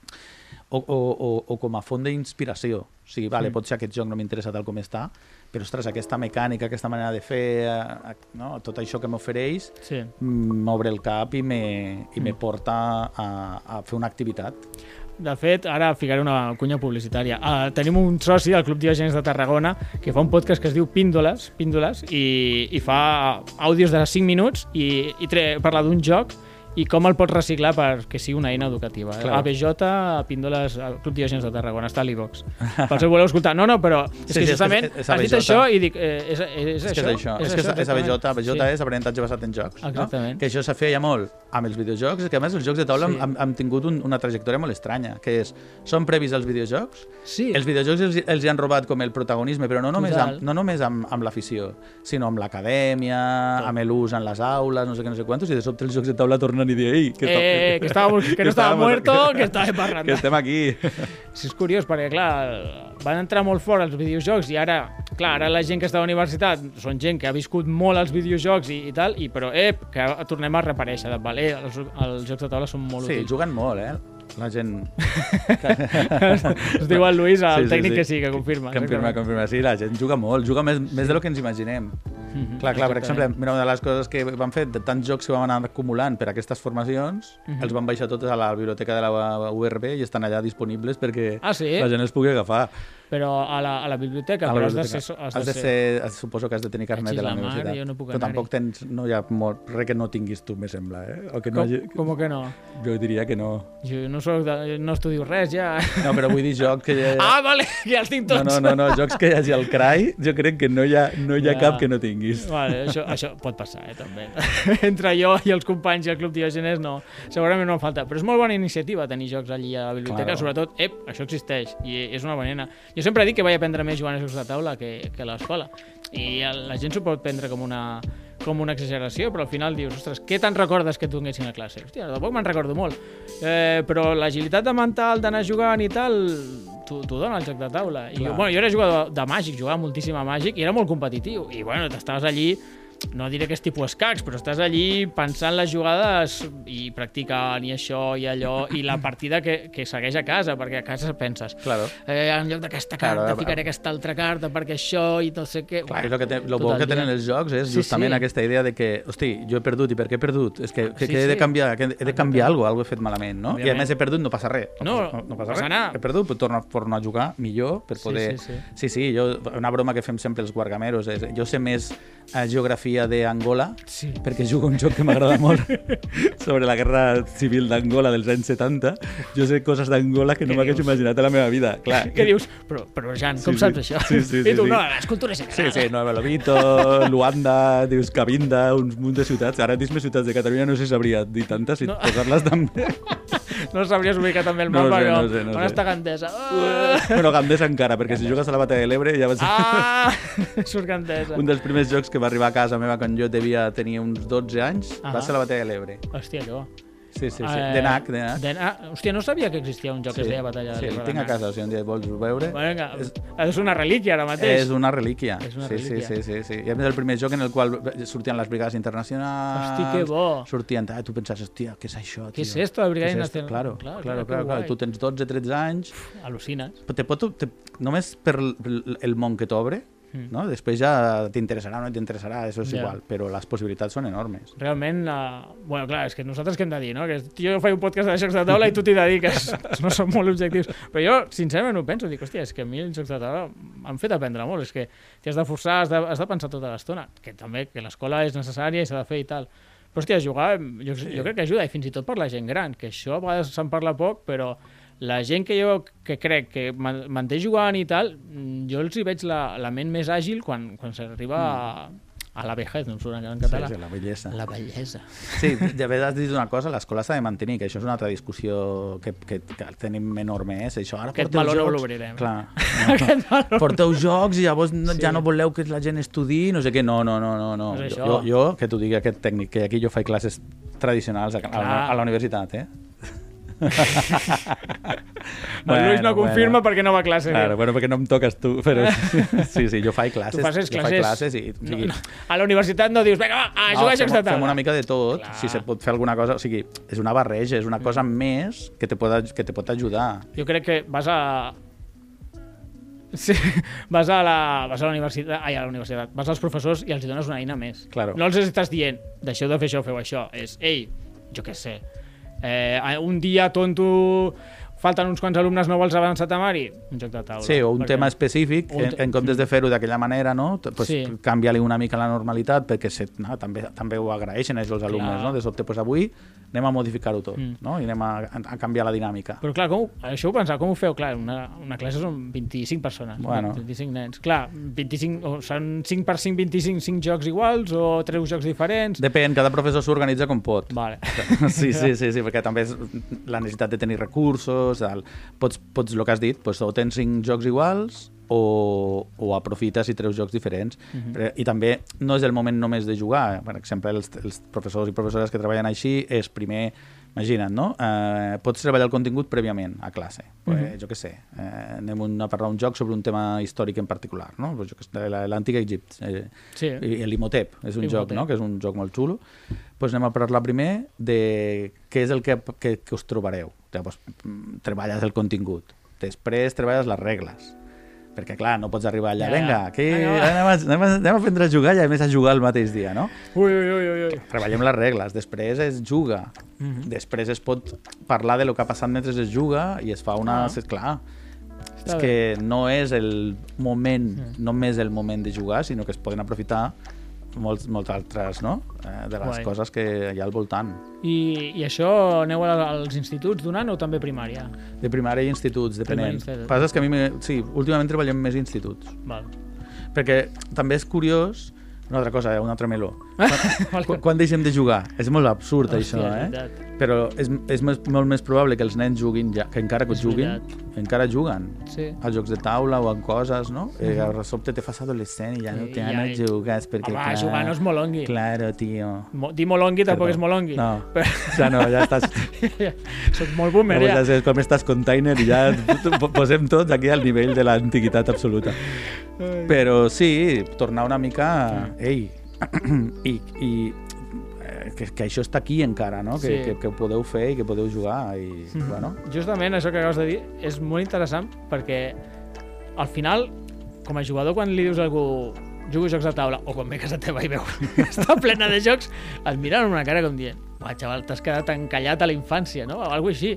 o, o, o, o com a font d'inspiració. O sigui, vale, Mm. pot ser aquest joc no m'interessa tal com està, però, ostres, aquesta mecànica, aquesta manera de fer, eh, no? tot això que m'ofereix, Sí. m'obre el cap i me, i me Mm. porta a, a fer una activitat. De fet, ara ficaré una cunya publicitària. Uh, tenim un soci del Club Diògenes de Tarragona que fa un podcast que es diu Píndoles, Píndoles i, i fa àudios de 5 minuts i, i tre, parla d'un joc i com el pots reciclar perquè sigui una eina educativa. Clar. ABJ, Píndoles, al Club Diògenes de Tarragona, està a l'Ivox. Per si voleu escoltar. No, no, però és Sí, que sí, és justament és- és has dit això i dic, eh, és, és, És, això? que és això, és, que és, és ABJ, ABJ Sí. és aprenentatge basat en jocs. Exactament. No? Que això se feia molt amb els videojocs, és que a més els jocs de taula Sí. han, han tingut un, una trajectòria molt estranya, que és, són previs als videojocs, Sí. els videojocs els, els hi han robat com el protagonisme, però no només, Total. amb, no només amb, amb l'afició, sinó amb l'acadèmia, amb l'ús en les aules, no sé què, no sé quantos, i de sobte els jocs de taula tornen i dir, ei, que, Eh, que, estava, que no estava estàvamos- muerto, que estava que parranda. estem aquí. Sí, és curiós, perquè, clar, van entrar molt fort els videojocs i ara, clar, ara la gent que està a la universitat són gent que ha viscut molt els videojocs i, i tal, i però, ep, que tornem a reparèixer. De, vale, els, els jocs de taula són molt Sí, útils. juguen molt, eh? La gent... Es diu el Lluís, el Sí, sí, tècnic sí. que sí, que confirma. Confirma, exactament. confirma. Sí, la gent juga molt, juga més, més de lo que ens imaginem. Mhm, Clar, clar, per exemple, mira, una de les coses que vam fer, de tants jocs que vam anar acumulant per aquestes formacions, Mhm. els vam baixar totes a la biblioteca de la URB i estan allà disponibles perquè Ah, sí? la gent els pugui agafar. Però a la, a la biblioteca, A la però has de ser... has de ser, suposo que has de tenir carnet de la, la mà, universitat. jo no puc tampoc tens, no hi ha molt, res que no tinguis tu, me sembla, eh? O que no Com, hagi, com que no? jo diria que no. Jo no, soc de, no estudio res, ja. No, però vull dir joc que... Ha... Ah, vale, ja els tinc no, tots. no, no, no, jocs que hi hagi al CRAI, jo crec que no hi ha, no hi ha Ja. cap que no tinguis. Vale, això, això pot passar, eh, també. Entre jo i els companys i el Club Diògenes no, segurament no em falta. Però és molt bona iniciativa tenir jocs allí a la biblioteca, Claro. sobretot, ep, això existeix, i és una bona Jo sempre dic que vaig aprendre més jugant a jocs de taula que, que a l'escola. I la gent s'ho pot prendre com una, com una exageració, però al final dius, ostres, què te'n recordes que tu tinguessin a classe? Hòstia, tampoc me'n recordo molt. Eh, però l'agilitat de mental d'anar jugant i tal, t'ho dona el joc de taula. I, Clar. bueno, jo era jugador de màgic, jugava moltíssim a màgic i era molt competitiu. I bueno, t'estaves allí no diré que és tipus escacs, però estàs allí pensant les jugades i practicant i això i allò i la partida que, que segueix a casa, perquè a casa penses Claro. eh, en lloc d'aquesta carta Claro, ficaré aquesta altra carta perquè això i no sé què. Clar, i el que té, lo bo que tenen els jocs és Sí, justament sí. aquesta idea de que, hosti, jo he perdut, i per què he perdut? És que, que, Sí, que he de sí. canviar, que he de canviar alguna cosa, alguna he fet malament, no? I a Òbviament. més he perdut, no passa res. No, no, no passa res. nada. He perdut, però torno, torno a jugar millor per Sí, poder... sí, sí. sí, sí, jo, una broma que fem sempre els guargameros és, jo sé més eh, geografia d'Angola, Sí. perquè jugo un joc que m'agrada molt sobre la guerra civil d'Angola dels anys 70. Jo sé coses d'Angola que no m'hagués imaginat a la meva vida. Clar, Què dius? Però, però Jan, com Sí, sí. saps això? Sí, sí, I tu, sí, sí. no, les cultures Sí, sagrades. sí, Nueva Lobito, Luanda, dius Cabinda, un munt de ciutats. Ara dis-me ciutats de Catalunya, no sé si sabria dir tantes i No. posar-les també. No sabries ubicar també el No mapa, sé, però no sé, no on sé. està Gandesa? Ah! Però Gandesa encara, perquè si jugues a la batalla de l'Ebre ja vas... ah! Surt Gandesa. Un dels primers jocs que va arribar a casa meva quan jo devia tenir uns 12 anys Ah. va ser la batalla de l'Ebre. Hòstia, allò. Sí, sí, sí. Eh, De NAC, de NAC. De NAC. Hòstia, no sabia que existia un joc que es deia Batalla sí, de el l'Ebre. tinc a casa, si un dia vols veure. Vinga, És- és una relíquia ara mateix. És una relíquia. És una sí, relíquia. Sí, sí, sí, sí. I a més el primer joc en el qual sortien les brigades internacionals. Hosti, que bo. Sortien, ah, tu pensaves, hòstia, què és això, Què és tio? esto, la brigada Què és esto? nacional? Claro, Clar, claro, clar, claro, claro, guai. Tu tens 12-13 anys, Al·lucines. te pot, te, només per el, món que t'obre. No? després ja t'interessarà o no t'interessarà, això és Ja. igual, però les possibilitats són enormes. Realment, uh, bueno, clar, és que nosaltres què hem de dir, no? Que jo faig un podcast de jocs de taula i tu t'hi dediques. no som molt objectius. Però jo, sincerament, ho penso. Dic, hòstia, és que a mi els jocs de taula m'han fet aprendre molt. És que t'hi has de forçar, has de, has de pensar tota l'estona. Que també, que l'escola és necessària i s'ha de fer i tal. Però, hòstia, jugar, jo, jo crec que ajuda, i fins i tot per la gent gran, que això a vegades se'n parla poc, però la gent que jo que crec que man- manté jugant i tal, mm, jo els hi veig la, la ment més àgil quan, quan s'arriba a, a la vejez, no em surt en català. Sí, sí, la bellesa. La bellesa. Sí, de veritat has dit una cosa, l'escola s'ha de mantenir, que això és una altra discussió que, que, que tenim enorme, és això. Ara Aquest porteu meló no jocs... l'obrirem. Clar. Aquest valor. Porteu jocs i llavors no, Sí. ja no voleu que la gent estudi, no sé què. No, no, no, no. no. No jo, jo, jo, que t'ho digui aquest tècnic, que aquí jo faig classes tradicionals a, a, Clar. a la universitat, eh? El Luis no confirma perquè no va a classe. Claro, bueno, perquè no em toques tu, però sí, sí, jo faig classes. Tu fas jo faig classes. classes i... O sigui, No, no. A la universitat no dius, vinga, va, a no, jugar a fem, jocs de fem taula. una mica de tot, Clar. si se pot fer alguna cosa, o sigui, és una barreja, és una cosa Mm. més que te pot, que te pot ajudar. Jo crec que vas a... Sí, vas a la, vas a la universitat, ai, a la universitat, vas als professors i els dones una eina més. Claro. No els estàs dient, deixeu de fer això, feu això. És, ei, jo què sé, eh, un dia tonto falten uns quants alumnes no vols avançar temari? Un joc de taula. Sí, o un Perquè- tema específic, Un en, te- en comptes de fer-ho d'aquella manera, no? Pues, Sí. canvia-li una mica la normalitat, perquè se, no, també, també ho agraeixen ells, els alumnes, Clar. no? De sobte, pues, avui anem a modificar-ho tot, Mm. no? I anem a, a canviar la dinàmica. Però clar, com, això ho pensava, com ho feu? Clar, una, una classe són 25 persones, Bueno. 25 nens. Clar, 25, o són 5 per 5, 25, 5 jocs iguals o 3 jocs diferents? Depèn, cada professor s'organitza com pot. Vale. Sí, sí, sí, sí, perquè també és la necessitat de tenir recursos, el, pots, pots, el que has dit, doncs, o tens cinc jocs iguals o, o aprofites i treus jocs diferents. Mhm. Però- I també no és el moment només de jugar. Per exemple, els, els professors i professores que treballen així és primer Imagina't, no? Eh, pots treballar el contingut prèviament a classe. Pues, Mhm. Jo què sé, eh, anem un, a parlar un joc sobre un tema històric en particular, no? Pues, l'antic Egipte. Eh, Sí. i l'Imhotep és un joc, L'Imhotep. no? que és un joc molt xulo. Pues anem a parlar primer de què és el que, que, que us trobareu. Llavors, mm, treballes el contingut. Després treballes les regles. Perquè, clar, no pots arribar allà, vinga, aquí va." anem, a, anem, a, anem a aprendre a jugar i a més a jugar el mateix dia, no? Ui, ui, ui, ui. Treballem les regles, després es juga, Mhm. després es pot parlar de lo que ha passat mentre es juga i es fa una... Ah. és clar, és que no és el moment, Mm. només el moment de jugar, sinó que es poden aprofitar molts, molts altres, no? Eh, de les Guai. coses que hi ha al voltant. I, I això aneu als instituts donant o també primària? De primària i instituts, Primària depenent. institut. Passa que a mi, sí, últimament treballem més instituts. Val. Perquè també és curiós, una altra cosa, eh, un altre meló. Quan, quan deixem de jugar? És molt absurd, Hòstia, això, eh? veritat. Però és, és més, molt més probable que els nens juguin, ja, que encara que És juguin, veritat. encara juguen Sí. als jocs de taula o en coses, no? Eh, de sobte te fas adolescent i ja no Sí, te ja- ganes jugues perquè... Home, clar, jugar no és molongui. Claro, tio. Mo dir molongui tampoc és molongui. No, Però... ja no, ja estàs... Soc molt boomer, Ja, ja. ja com estàs container i ja po- posem tots aquí al nivell de l'antiguitat absoluta. Però sí, tornar una mica... Ei, i, i eh, que, que això està aquí encara, no? Que, Sí. que, que ho podeu fer i que podeu jugar i, Mhm. bueno, Justament això que acabes de dir és molt interessant perquè al final, com a jugador, quan li dius a algú jugo jocs de taula, o quan ve a casa teva i veu que està plena de jocs, et miren una cara com dient uah, xaval, t'has quedat encallat a la infància, no? O alguna així.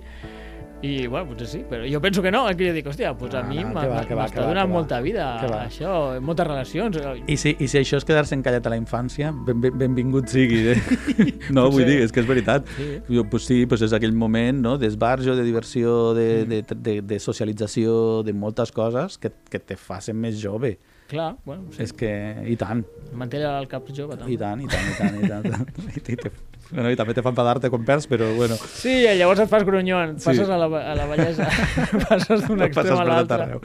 I, bueno, potser sí, però jo penso que no, eh, que jo dic, hòstia, doncs a No, mi no, m'està donant molta vida, això, moltes relacions. eh, I si, I si això és quedar-se encallat a la infància, ben, ben, benvingut sigui. Eh? No, vull dir, és que és veritat. Sí. Jo, pues sí, pues és aquell moment no? d'esbarjo, de diversió, de, de, de, de socialització, de moltes coses que, que te facin més jove. Clar, bueno, sí. És que, i tant, manté el cap jove, també. i tant, i tant, i tant. I, tant. I, i, te, bueno, i també te fa enfadar-te quan perds, però bueno, Sí, i llavors et fas grunyon, Sí. passes a la, a la bellesa, passes d'un no extrem a l'altre.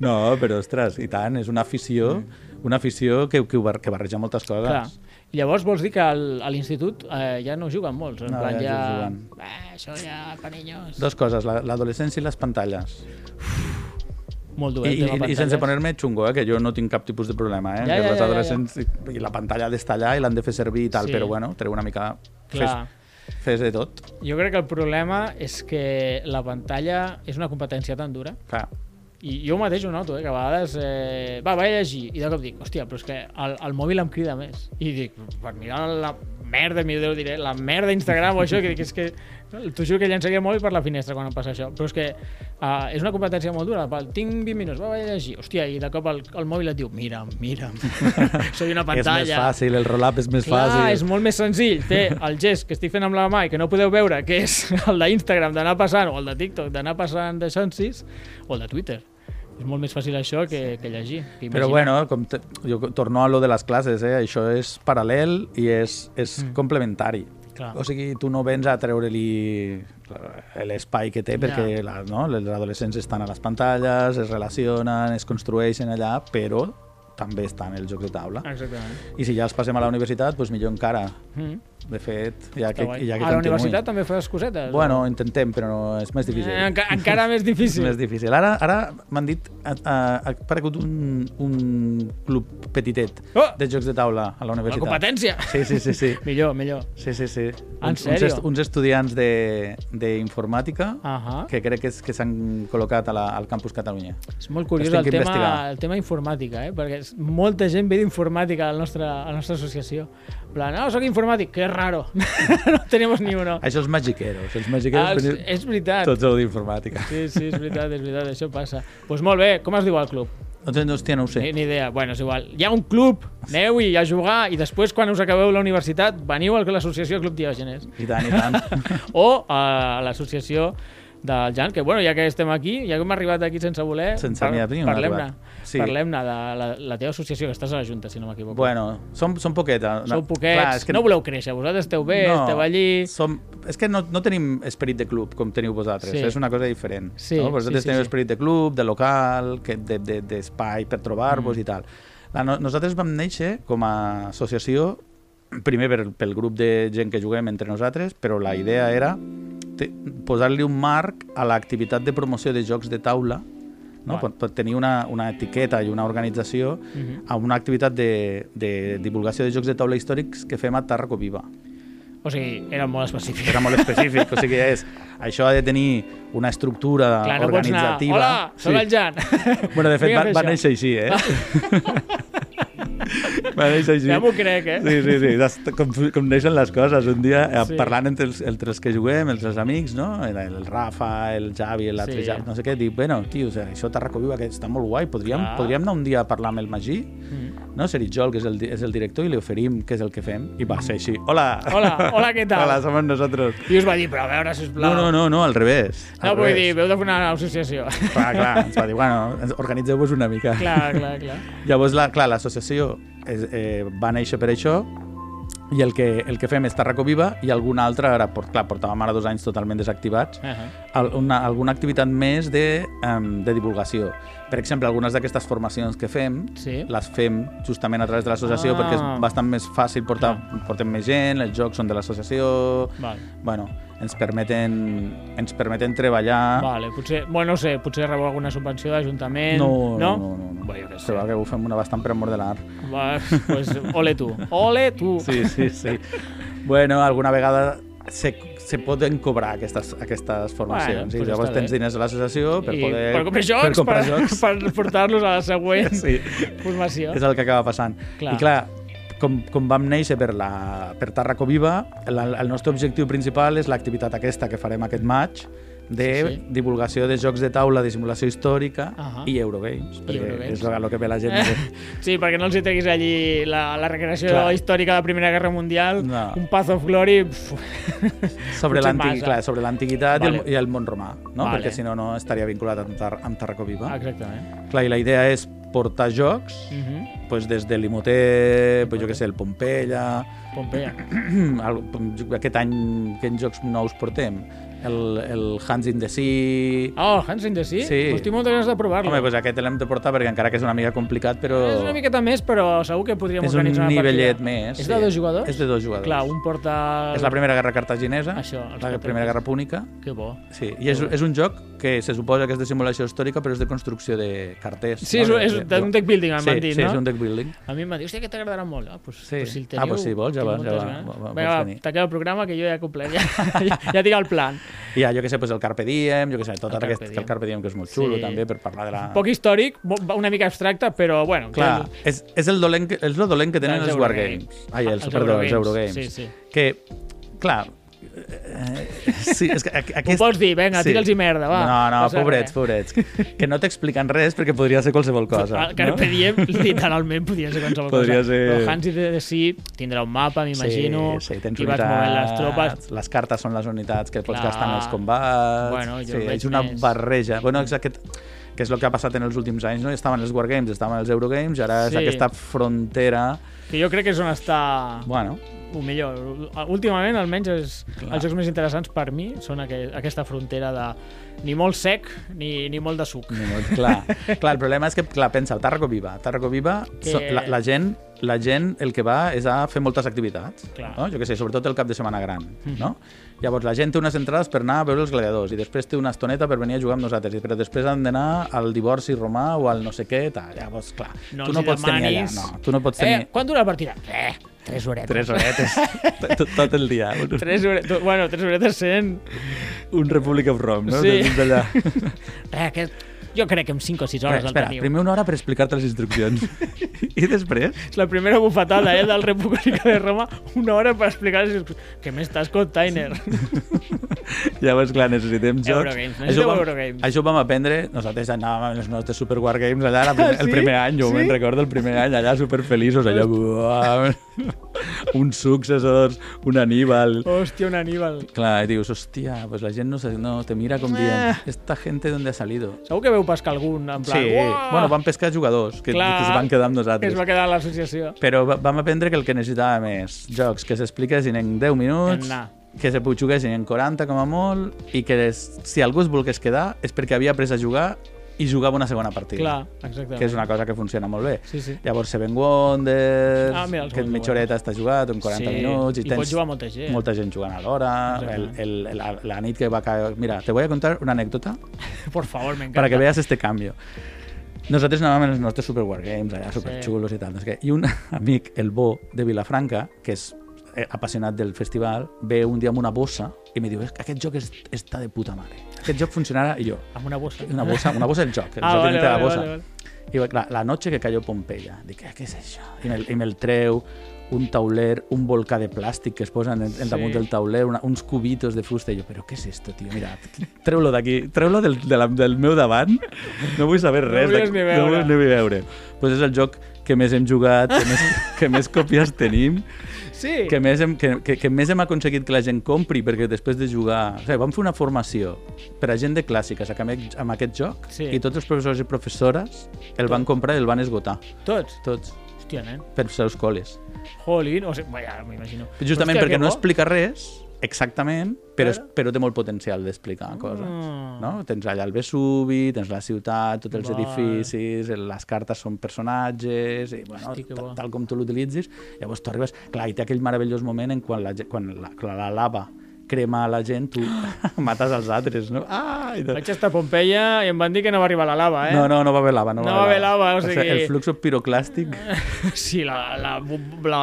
No, però ostres, i tant, és una afició, una afició que, que, que barreja moltes coses. Clar. I llavors vols dir que al, a l'institut eh, ja no juguen molts, en No, plan ja ja... Eh, això ja, pa niños. Dos coses, la- l'adolescència i les pantalles. Molt I, dolent, i, tema I pantalles. sense poner-me xungo, eh, que jo no tinc cap tipus de problema, eh? Ja, ja, ja, ja, adolescents i la pantalla ha d'estar allà i l'han de fer servir i tal, Sí. però bueno, treu una mica... Fes, Clar. fes de tot. Jo crec que el problema és que la pantalla és una competència tan dura Clar. i jo mateix ho noto, eh, que a vegades eh, va, vaig a llegir i de cop dic, hòstia, però és que el, el mòbil em crida més i dic, per mirar la merda, mi Déu diré, la merda d'Instagram o això, que dic, és que t'ho juro que llançaria el mòbil per la finestra quan em passa això, però és que uh, és una competència molt dura, Val, tinc 20 minuts, va, vaig a llegir, hòstia, i de cop el, el mòbil et diu, mira'm, mira'm, soy una És més pantalla. fàcil, el roll-up és més Clar, fàcil. és molt més senzill fer el gest que estic fent amb la mà i que no podeu veure, que és el d'Instagram d'anar passant, o el de TikTok d'anar passant de Sensis, o el de Twitter. És molt més fàcil això que, que llegir. Que Però bueno, com te, jo torno a lo de les classes, eh? això és paral·lel i és, és mm. complementari. Clar. O sigui, tu no vens a treure-li l'espai que té, Ja. perquè la, no, els adolescents estan a les pantalles, es relacionen, es construeixen allà, però també estan els jocs de taula. Exactament. I si ja els passem a la universitat, doncs millor encara. Mm. De fet, ja que, ja que a la continuï. universitat també fas cosetes? Bueno, intentem, però no, és més difícil. Eh, enca encara més difícil. És més difícil. Ara, ara m'han dit, ha, ha, ha aparegut un, un club petitet Oh! de jocs de taula a la La universitat. competència. Sí, sí, sí, sí. millor, millor. Sí, sí, sí. En uns, sèrio? uns, est uns estudiants de- d'informàtica Uh -huh. que crec que, és, que s'han col·locat a la, al campus Catalunya. És molt curiós el tema, el tema informàtica, eh? perquè molta gent ve d'informàtica a, la nostra, a la nostra associació. Plan, no, soc informàtic, que raro. no tenemos ni uno. Això els magiqueros. Els magiqueros Ah, és, veniu- és veritat. tots sou d'informàtica. Sí, sí, és veritat, és veritat, això passa. Doncs pues molt bé, com es diu el club? Doncs, hòstia, no ho sé. Ni, ni idea. Bueno, és igual. Hi ha un club, aneu-hi a jugar i després, quan us acabeu la universitat, veniu a l'associació Club Diògenes. I tant, i tant. O a l'associació del Jan, que bueno, ja que estem aquí, ja que hem arribat aquí sense voler, Sense un parlem-ne. arribat. Sí. Parlem-ne de la, la teva associació, que estàs a la Junta, si no m'equivoco. bueno, som, som poqueta. Sou poquets, no voleu créixer, vosaltres esteu bé, esteu allí... Som, és que no, no tenim esperit de club com teniu vosaltres, Sí. és una cosa diferent. Sí, no? Vosaltres sí, sí, teniu sí. esperit de club, de local, que- de- de- d'espai de, per trobar-vos Mm. i tal. La, no, nosaltres vam néixer com a associació, primer per, pel grup de gent que juguem entre nosaltres, però la idea era posar-li un marc a l'activitat de promoció de jocs de taula no? Pot, pot tenir una, una etiqueta i una organització Mhm. a una activitat de, de divulgació de jocs de taula històrics que fem a Tàrraco Viva. O sigui, era molt específic. Era molt específic, o sigui, és, això ha de tenir una estructura Clar, no pots anar, organitzativa. hola, soc el Jan. Bueno, de fet, va, va néixer així, eh? va néixer així. Ja m'ho crec, eh? Sí, sí, sí, com, com neixen les coses. Un dia, eh, Sí. parlant entre els, entre els que juguem, els, els amics, no? El, el Rafa, el Javi, l'altre Sí. Javi, no sé què, dic, bueno, tio, això Tarraco Viva, que està molt guai, podríem, Clar. podríem anar un dia a parlar amb el Magí, Mm. no? Serit Jol, que és el, és el director, i li oferim què és el que fem, i va ser així. Hola! Hola, hola, què tal? Hola, som nosotros. I us va dir, però a veure, sisplau. No, no, no, no, al revés. No, al vull revés. dir, veu de fer una associació. Clar, clar, ens va dir, bueno, organitzeu-vos una mica. clar, clar, clar. Llavors, la, clar, l'associació és- eh, va néixer per això i el que, el que fem és Tarraco Viva i alguna altra, ara, por, clar, portàvem ara dos anys totalment desactivats, Uh -huh. una, alguna activitat més de, um, de divulgació. Per exemple, algunes d'aquestes formacions que fem Sí. les fem justament a través de l'associació Ah. perquè és bastant més fàcil portar, portem més gent, els jocs són de l'associació... Bueno, ens permeten, ens permeten treballar... Vale, potser, bueno, no sé, potser rebeu alguna subvenció d'Ajuntament, No, no? no, no, no. Bé, jo sé. Però que ho fem una bastant per amor de l'art. Va, pues, ole tu, ole tu. Sí, sí, sí. bueno, alguna vegada se, se poden cobrar aquestes, aquestes formacions. Bueno, pues I llavors tens diners a l'associació per I poder... per comprar jocs, per, comprar per, jocs. per portar-los a la següent Sí. formació. És el que acaba passant. Clar. I clar, com, com vam néixer per, la, per Tarraco Viva, el, el nostre objectiu principal és l'activitat aquesta que farem aquest maig, de Sí, sí. divulgació de jocs de taula de simulació històrica Ahà. i Eurogames, perquè Eurogames. és el que ve la gent. Sí, perquè no els hi treguis allí la, la recreació Clar. històrica de la Primera Guerra Mundial, No. un Path of Glory... Pf, sobre l'antiguitat Vale. i, el, i el món romà, no? Vale. perquè si no, no estaria vinculat amb, Tar amb Tarraco Viva. exactament. Clar, i la idea és portar jocs Uh -huh. pues, des de l'Imoter, pues, jo què sé, el Pompeia... Pompeia. aquest any, quins jocs nous portem? El, el Hands in the Sea... Oh, Hans in the Sea? Sí. Pues tinc moltes ganes de provar-lo. Home, pues aquest l'hem de portar perquè encara que és una mica complicat, però... És una miqueta més, però segur que podríem és un organitzar una nivellet partida. més. És sí. de dos jugadors? És de dos jugadors. Clar, un porta... És la Primera Guerra Cartaginesa, Això, la Primera Guerra Púnica, Que bo. Sí, i és, és un joc que se suposa que és de simulació històrica, però és de construcció de carters. Sí, és, no? és De- de- un deck building, em sí, van dir, sí, no? és un deck building. A mi em van dir, hòstia, que t'agradarà molt. Ah, pues, Sí. pues si el Ah, teniu, pues si vols, ja vas, ja va, va- va- Vinga, va, tanquem el programa, que jo ja he complert. Ja, ja, ja tinc el plan. Ha, jo què sé, pues el Carpe Diem, jo què sé, tot El aquest, Carpe que el Carpe Diem que és molt xulo Sí. també per parlar de la... Poc històric, una mica abstracte, però bueno. que Clar, el- és, és el dolent que, és el dolent que tenen els Eurogames. Wargames. Ai, els, Els perdó, els Eurogames, Eurogames. sí, sí. Que, clar, sí, és que aqu- Ho aquest... pots dir, vinga, tira'ls i merda, va. No, no, passa pobrets, res. pobrets. Que no t'expliquen res perquè podria ser qualsevol cosa. El Carpe Diem, literalment, podria ser qualsevol Podria cosa. ser- Però Hans i de Sea tindrà un mapa, m'imagino, Sí, sí, tens i vas movent les tropes. unitats, les cartes són les unitats que pots Clar. gastar en els combats. Bueno, jo sí, és una més- barreja. Bueno, és aquest que és el que ha passat en els últims anys, no? Estaven els Wargames, estaven els Eurogames, ara Sí. és aquesta frontera... Que jo crec que és on està Bueno, el millor. Últimament, almenys, és, Clar. els jocs més interessants per mi són aqu aquesta frontera de ni molt sec ni, ni molt de suc. ni molt clar. clar, el problema és que, clar, pensa, el Tarraco Viva. Tarraco Viva, Que- so, la, la, gent, la gent el que va és a fer moltes activitats. Clar. No? Jo què sé, sobretot el cap de setmana gran. No? Llavors, la gent té unes entrades per anar a veure els gladiadors i després té una estoneta per venir a jugar amb nosaltres, però després han d'anar al divorci romà o al no sé què, tal. Llavors, clar, No tu no pots tenir allà. demanis. No, tu no pots Eh, tenir quan dura la partida? Eh, tres horetes. tres horetes tot, tot el dia. Tres horetes, bueno, tres horetes sent... un Republic of Rome, no? Sí. Des d'allà. Eh, que jo crec que en 5 o 6 hores Espera, el teniu. primer una hora per explicar-te les instruccions. I després És la primera bufetada eh, del República de Roma, una hora per explicar les Què més estàs, container? Llavors, clar, necessitem jocs. Eurogames, Això ho vam, Eurogames. això ho vam aprendre, nosaltres anàvem amb els nostres Super Wargames allà la primer, Ah, el sí? primer any, jo Sí? me'n recordo el primer any, allà superfeliços, allò, uns successors, un Aníbal. Hòstia, un Aníbal. Clar, i dius, hòstia, pues la gent no, se, no te mira com Eh. dient, esta gente d'on ha salido? Segur que veu pescar algun, en plan... Sí, "Uah!" bueno, van pescar jugadors que, Clar, que es van quedar amb nosaltres. es va quedar a l'associació. Però va- vam aprendre que el que necessitàvem és jocs que s'expliquessin en 10 minuts, Anar. que se juguessin en 40 com a molt, i que es, si algú es volgués quedar és perquè havia après a jugar i jugava una segona partida. Clar, exactament. Que és una cosa que funciona molt bé. Sí, sí. Llavors, Seven Wonders, Ah, mira, que en mitja horeta està jugat, en 40 Sí, minuts, i, i tens pots jugar molta gent. molta gent jugant alhora. El, el, la, la nit que va caer... Mira, te voy a contar una anécdota Por favor, me encanta. para que veas este cambio. Nosaltres anàvem en els nostres Super Wargames, allà superxulos i tal. Què. I un amic, el Bo, de Vilafranca, que és eh, apassionat del festival, ve un dia amb una bossa i em diu, "És que aquest joc és, està de puta mare. Aquest joc funcionarà... I jo, Amb una bossa. una bossa, una bossa del joc, el Ah, joc vale, de la vale, bossa. vale, vale. I clar, la noche que cayó Pompeia. Dic, "Eh, què és això? I me'l i me'l treu, un tauler, un volcà de plàstic que es posen en, en damunt Sí. del tauler, una, uns cubitos de fusta. I jo, però què és esto, tio? Mira, treu-lo d'aquí, treu-lo del, de la, del meu davant. No vull saber res. vols d'aquí, ni No veure. vull ni veure. Pues és el joc que més hem jugat, que més, que més còpies tenim, Sí. que més, hem, que, que, que més hem aconseguit que la gent compri, perquè després de jugar... O sigui, vam fer una formació per a gent de clàssiques amb amb aquest joc Sí. i tots els professors i professores el van comprar i el van esgotar, Tots? tots, Hòstia, nen. per als seus col·les. Jolín, o sigui, vaya, m'imagino. Justament Hòstia, perquè no bo. explica res exactament, però, Però? però té molt potencial d'explicar coses. Mm. No? Tens allà el Vesuvi, tens la ciutat, tots els Vale. edificis, les cartes són personatges, i bueno, Hosti, que ta- bo. tal com tu l'utilitzis, llavors tu arribes... Clar, i té aquell meravellós moment en quan la, quan la, quan la lava crema a la gent, tu mates els altres, no? Ah, i tot. Vaig estar a Pompeia i em van dir que no va arribar la lava, eh? No, no, no va haver lava. No, No va haver lava, o sigui... sigui- El flux piroclàstic... Sí, la, la, la,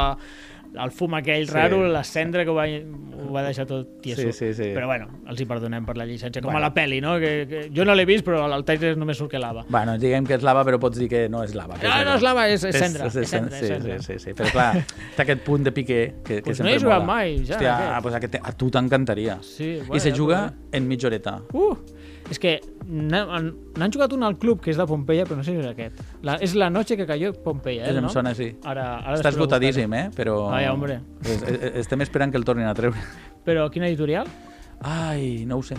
el fum aquell Sí. raro, la cendra que ho va, ho va deixar tot tieso. Sí, sí, sí. Però bueno, els hi perdonem per la llicència. Com Bueno. a la peli, no? Que, que jo no l'he vist, però al trailer només surt que lava. Bueno, diguem que és lava, però pots dir que no és lava. que No, no aigua. és lava, és- és cendra, És, és cendra, sí, és cendra. Sí, sí, sí, sí. Però clar, té aquest punt de piqué que, que Pues no sempre hi he jugat mola. mai, ja, Hòstia, aquest. ah, pues aquest, a tu t'encantaria. Sí, I se ja juga en mitja horeta. Uh, és que n'han jugat un al club que és de Pompeia, però no sé si és aquest. La, és la noche que cayó Pompeia, eh, Em no? sona així. Ara, ara Està després ho esgotadíssim, eh? Però... Ai, hombre. Es, es, estem esperant que el tornin a treure. Però quina editorial? Ai, no ho sé.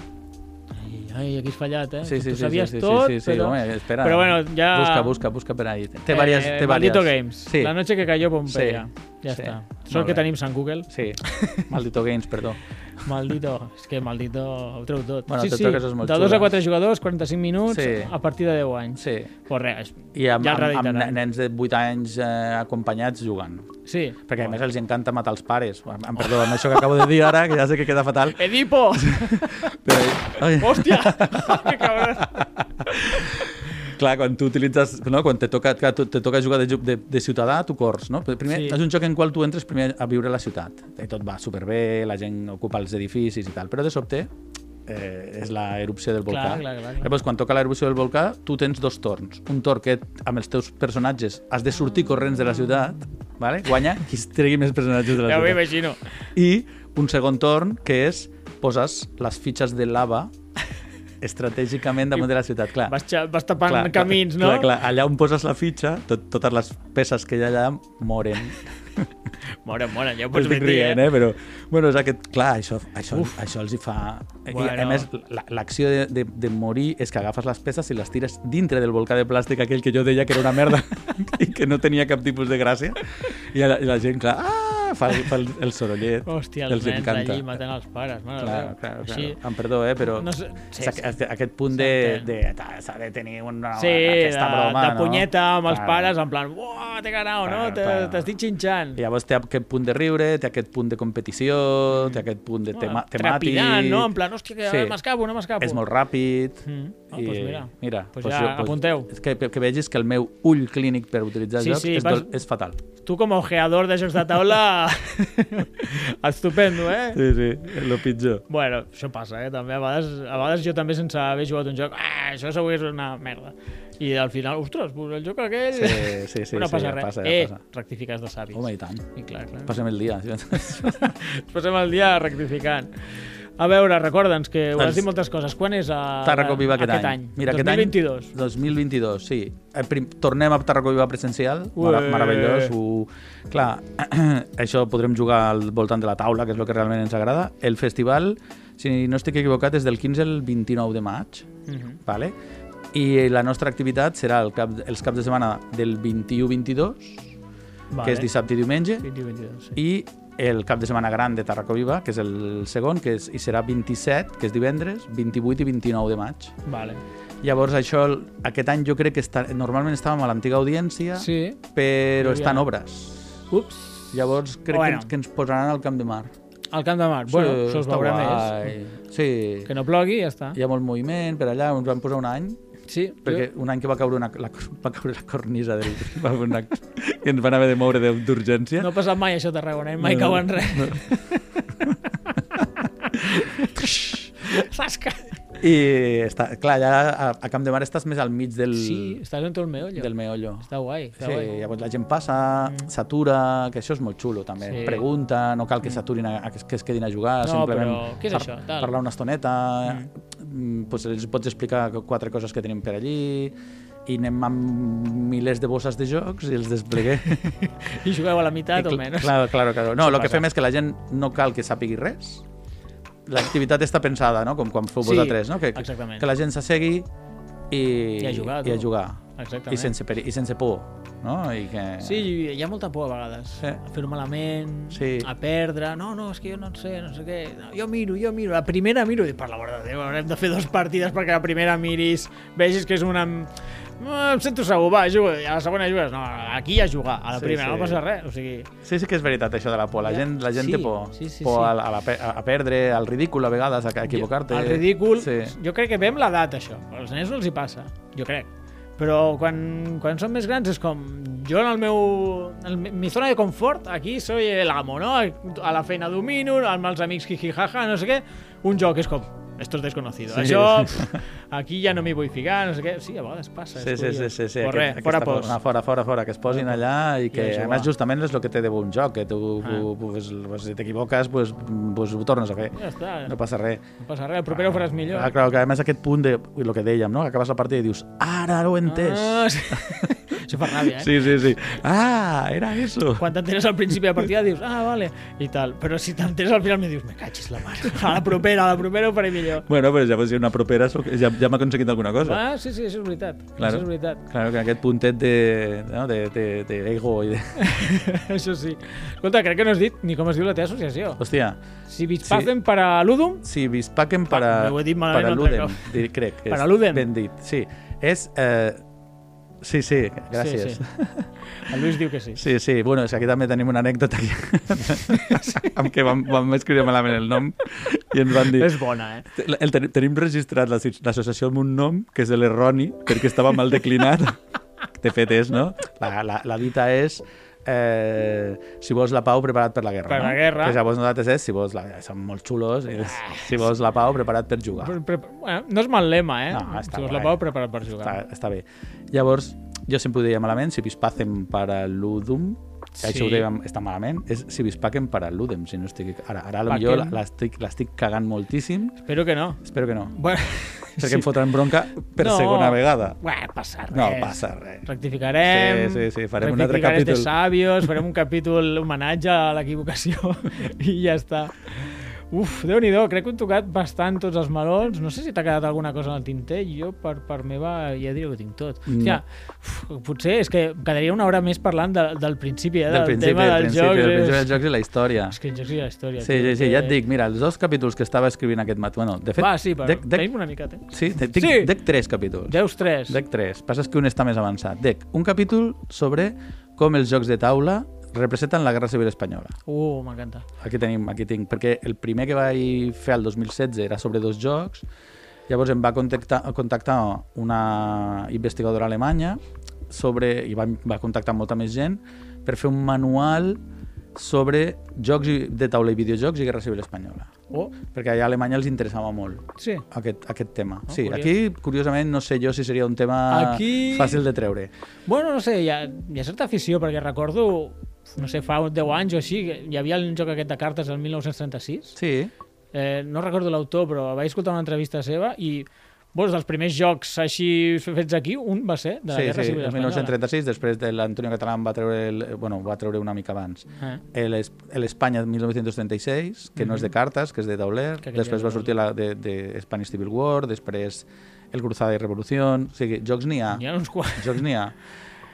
Ai, ai, aquí has fallat, eh? Sí, sí, tu sí, sabies sí, sí, tot, sí, sí, però... home, espera. Però bueno, ja- Busca, busca, busca per ahí. Té varias, eh, té Maldito varias. Games, Sí. la noche que cayó Pompeia. Sí, Ja sí. està. Sort que tenim Sant Google. Sí, Maldito Games, perdó. Maldito, és que maldito ho treu tot. Bueno, sí, sí, molt de 2 a xules. 4 jugadors, 45 minuts, Sí. a partir de 10 anys. Sí. Pues res, I amb, ja amb, amb reeditaran. nens de 8 anys eh, acompanyats jugant. Sí. Perquè a més els encanta matar els pares. Em, em perdó, amb això que acabo de dir ara, que ja sé que queda fatal. Edipo! Però, ai, Hòstia! que cabrón! Clar, quan tu utilitzes... No, quan te toca, clar, te toca jugar de, de, de ciutadà, tu cors, no? Però Primer, Sí. És un joc en qual tu entres primer a viure a la ciutat. I tot va superbé, la gent ocupa els edificis i tal. Però de sobte eh, és la erupció del volcà. Clar, clar, clar, clar. Llavors, quan toca l'erupció del volcà, tu tens dos torns. Un torn que amb els teus personatges has de sortir corrents de la ciutat, vale? guanya qui es tregui més personatges de la Ja ciutat. imagino. I un segon torn, que és poses les fitxes de lava estratègicament damunt de la ciutat. Clar, Vas, vas tapant camins, no? Clar, clar, allà on poses la fitxa, tot, totes les peces que hi ha allà moren. Mora, mora, ja ho pots Estic rient, eh? Però, bueno, és aquest... Clar, això, això, Uf. això els hi fa... I, Bueno. a més, la- l'acció de, de, de morir és que agafes les peces i les tires dintre del volcà de plàstic aquell que jo deia que era una merda i que no tenia cap tipus de gràcia. I la, i la gent, clar, ah, fa, fa el, el sorollet. Hòstia, els els nens encanta. allí matant els pares. Mare Clar, de clar, clar. Així, Em perdó, eh, però No sé- sí, sí. aquest, punt de, de, s'ha de tenir una, Sí, de, aquesta broma, de no? punyeta amb els Clar. pares, en plan, uah, t'he ganat, no? Clar, Te- clar. T'estic xinxant. I llavors té aquest punt de riure, té aquest punt de competició, té aquest punt de tema, temàtic... Trepidant, no? En plan, hòstia, que Sí. m'escapo, no m'escapo. És molt ràpid. Mm. Ah, i, doncs mira. mira Doncs ja apunteu. És que, que vegis que el meu ull clínic per utilitzar Sí, jocs sí, és, vas- és fatal. Tu com a ojeador de jocs de taula, estupendo, eh? Sí, sí, és el pitjor. Bueno, això passa, eh? També a vegades, a vegades jo també sense haver jugat un joc, ah, això segur és una merda. I al final, ostres, pues el joc aquell... Sí, sí, sí, no sí, passa ja res. passa, ja eh, passa. rectifiques de savis. Home, i tant. I clar, clar. Passem el dia. Passem el dia rectificant. A veure, recorda'ns que ho has dit moltes coses. Quan és a, Tarraco Viva aquest, any? Mira, 2022. Aquest any, 2022, sí. Eh, prim, tornem a Tarraco Viva presencial, Ué. Meravellós. Ho... Clar, això podrem jugar al voltant de la taula, que és el que realment ens agrada. El festival, si no estic equivocat, és del 15 al 29 de maig, Mhm. vale? i la nostra activitat serà el cap, els caps de setmana del 21-22, Vale. que és dissabte i diumenge, 20 22, sí. i el cap de setmana gran de Tarraco Viva, que és el segon, que és, i serà 27, que és divendres, 28 i 29 de maig. Vale. Llavors, això, aquest any jo crec que està, normalment estàvem a l'antiga audiència, Sí. però estan obres. Ups. Llavors crec Bueno. que, ens, que ens posaran al Camp de Mar. Al Camp de Mar. bueno, això es veurà guai. més. Sí, Que no plogui, ja està. hi ha molt moviment per allà, ens van posar un any, Sí, perquè un any que va caure, una, la, va caure la cornisa del... Va una, que ens van haver de moure de- d'urgència. No ha passat mai això a Tarragona, eh? mai No, cau no, en res. Sasca! I està, clar, allà a, a Camp de Mar estàs més al mig del, Sí, estàs en tot el meollo. del meollo. Està guai, està Sí, guai. llavors la gent passa, s'atura, que això és molt xulo també. Sí. Mm. Pregunta, no cal que s'aturin, a, que, que es quedin a jugar, No, simplement però què és això? Tal. parlar una estoneta, mm. pues els pots explicar quatre coses que tenim per allí i anem amb milers de bosses de jocs i els despleguem. I jugueu a la meitat o I cl- menys. Claro, claro, claro. No, el que passa. fem és que la gent no cal que sàpigui res. L'activitat està pensada, no? Com quan feu Sí, vosaltres, no? Que, exactament. que la gent s'assegui i, I a jugar, i a jugar. Exactament. I sense, peri i sense por, no? I que... Sí, hi ha molta por a vegades. Sí. A fer-ho malament, Sí. a perdre. No, no, és que jo no sé, no sé què. No, jo miro, jo miro. La primera miro i per l'amor de Déu, haurem de fer dues partides perquè la primera miris, vegis que és una... No, em sento segur, va, juga. I a la segona jugues. No, aquí ja jugar. A la Sí, primera sí. no passa res. O sigui, Sí, sí que és veritat això de la por. La gent, la gent Sí, té por. sí, sí, por sí. A, a, la, a, perdre, al ridícul a vegades, a, equivocar-te. El ridícul, Sí. jo crec que ve amb l'edat, això. Als nens no els hi passa, jo crec. Però quan, quan són més grans és com... Jo en el meu... En mi- zona de confort, aquí soy el amo, no? A la feina domino, amb els amics jijijaja, no sé què. Un joc és com... Esto es desconocido. Sí, Això, aquí ja no m'hi vull ficar, no sé què. Sí, a vegades passa. Sí, sí, sí, sí, sí. Però aquest- fora for- pos. no, fora, fora, fora, que es posin allà i I que, a a més, justament és el que té de bon joc, que tu, Ah. pues, si t'equivoques, pues, pues, ho tornes a fer. Ja està, No passa res. no passa res. El proper ho faràs millor. Ah, clar, que a més aquest punt de, el que dèiem, no? que acabes la partida i dius, ara ho he entès. Ah, sí. Això fa ràbia, eh? Sí, sí, sí. Ah, era eso. Quan t'enteres al principi de partida dius, ah, vale, i tal. Però si t'enteres al final me dius, me cachis la mare. A la propera, a la propera ho faré millor. Bueno, però ja, si una propera ja, ja m'ha aconseguit alguna cosa. Ah, sí, sí, això és veritat. Claro. Això és veritat. Claro, que aquest puntet de, no, de, de, de ego i de... això sí. Escolta, crec que no has dit ni com es diu la teva associació. Hòstia, Si Bitspacen sí. para Ludum, si Bispacken para, ho he dit malament para un altre Ludem, crec és Para Ludem. ben dit. Sí, és... Eh, sí, sí, gràcies. Sí, sí. El Lluís diu que sí. Sí, sí, bueno, és que aquí també tenim una anècdota aquí, amb què vam, vam escriure malament el nom i ens van dir... És bona, eh? El, el, tenim registrat l'asso- l'associació amb un nom que és l'erroni perquè estava mal declinat. De fet és, no? La, la, la dita és eh, si vols la pau, preparat per la guerra. Per no? la guerra. Que llavors nosaltres és si vols la... Són molt xulos. I és, si vols la pau, preparat per jugar. Pre pre bueno, no és mal lema, eh? No, està si vols la pau, prepara't per jugar. Està, està bé. Llavors, jo sempre ho deia malament, si vispacem para ludum, Sí. sí. això ho dèiem, està malament, és si vispacem para ludem, si no estic... Ara, ara Paquen. potser l'estic l'estic cagant moltíssim, Espero que no. espero que no. Bueno, Perquè em fotran bronca per No. segona vegada. Bueno, passa res. No passa res. Rectificarem. Sí, sí, sí, farem un altre capítol. de sàvios, farem un capítol homenatge a l'equivocació i ja està. Uf, déu nhi crec que hem tocat bastant tots els melons. No sé si t'ha quedat alguna cosa en el tinter. Jo, per part meva, ja diré que ho tinc tot. No. Hòstia, uf, potser és que quedaria una hora més parlant de, del principi, eh, Del del, principi, tema del principi, jocs. del principi dels jocs i la història. És que els jocs i la història. Sí, sí, sí, ja et dic, mira, els dos capítols que estava escrivint aquest matí, bueno, de fet, Va, sí, però dec, dec, tenim una miqueta. Eh? sí, dec, Sí. dec tres capítols. Deus 3. Dec tres. Passa que un està més avançat. Dec un capítol sobre com els jocs de taula representen la Guerra Civil Espanyola. Uh, m'encanta. Aquí tenim, aquí tinc, perquè el primer que vaig fer el 2016 era sobre dos jocs, llavors em va contactar, contactar una investigadora alemanya sobre, i va, va contactar molta més gent per fer un manual sobre jocs de taula i videojocs i Guerra Civil Espanyola. Oh, Perquè allà a Alemanya els interessava molt sí. aquest, aquest tema. Oh, sí, curiós. aquí, curiosament, no sé jo si seria un tema Aquí- fàcil de treure. Bueno, no sé, hi ha, hi ha certa afició, perquè recordo, no sé, fa 10 anys o així, hi havia el joc aquest de cartes del 1936. Sí, Eh, no recordo l'autor, però vaig escoltar una entrevista seva i Bueno, dels primers jocs així fets aquí, un va ser de la sí, Guerra sí, Civil el Espanyola. 1936, després de l'Antonio Catalán va treure, el, bueno, va treure una mica abans. Eh. El Es- l'Espanya 1936, que no és de cartes, que és de tauler. Que després va sortir la de, de Spanish Civil War, després el Cruzada i Revolució. O sigui, jocs n'hi ha. N'hi ha uns quants. Jocs n'hi ha.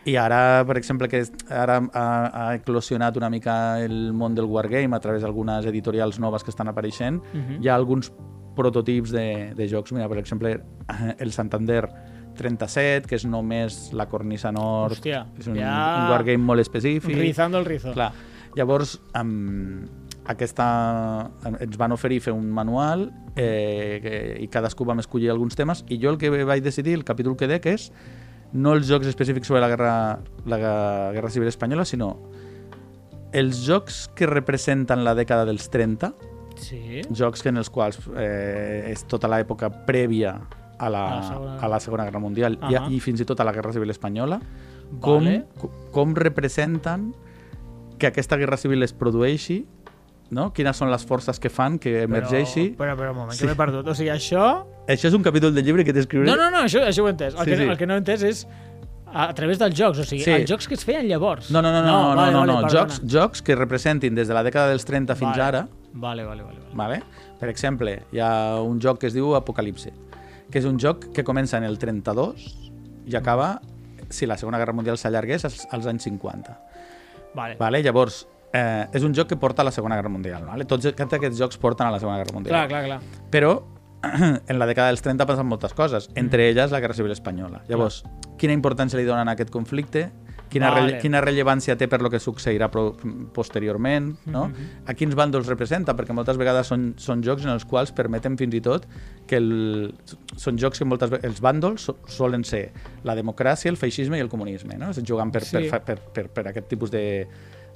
I ara, per exemple, que ara ha, ha eclosionat una mica el món del wargame a través d'algunes editorials noves que estan apareixent, Mhm. hi ha alguns prototips de, de jocs. Mira, per exemple, el Santander 37, que és només la cornisa nord. Hòstia, és un, ja- un wargame molt específic. Rizando el rizo. Clar. Llavors, um, aquesta, ens van oferir fer un manual eh, que, i cadascú vam escollir alguns temes i jo el que vaig decidir, el capítol que dec és no els jocs específics sobre la guerra, la guerra civil espanyola, sinó els jocs que representen la dècada dels 30, Sí. jocs que en els quals eh, és tota l'època prèvia a la, A la Segona- a la Segona Guerra Mundial i, Ahà. i fins i tot a la Guerra Civil Espanyola, com, Vale. co- com representen que aquesta guerra civil es produeixi, no? quines són les forces que fan que emergeixi. Però, però, però un moment, Sí. que m'he perdut. O sigui, això... Això és un capítol del llibre que t'escriuré. No, no, no, això, això ho he entès. El, Sí, que, sí. el que no he entès és a, través dels jocs, o sigui, Sí. els jocs que es feien llavors. No, no, no, no, no, vale, no, vale, no. perdona. Jocs, jocs que representin des de la dècada dels 30 fins Vale. ara, Vale, vale, vale. vale. Vale? Per exemple, hi ha un joc que es diu Apocalipse, que és un joc que comença en el 32 i acaba, si la Segona Guerra Mundial s'allargués, als, als anys 50. Vale. Vale? Llavors, eh, és un joc que porta a la Segona Guerra Mundial. Vale? Tots, aquests jocs porten a la Segona Guerra Mundial. Clar, clar, clar. Però en la dècada dels 30 passen moltes coses, entre elles la Guerra Civil Espanyola. Llavors, quina importància li donen a aquest conflicte? quina, Vale. relle quina rellevància té per lo que succeirà posteriorment, no? Mhm. A quins bàndols representa, perquè moltes vegades són, són jocs en els quals permeten fins i tot que el, són jocs que moltes vegades els bàndols so, solen ser la democràcia, el feixisme i el comunisme, no? Jugant per, per, Sí. fa- per, per, per aquest tipus de,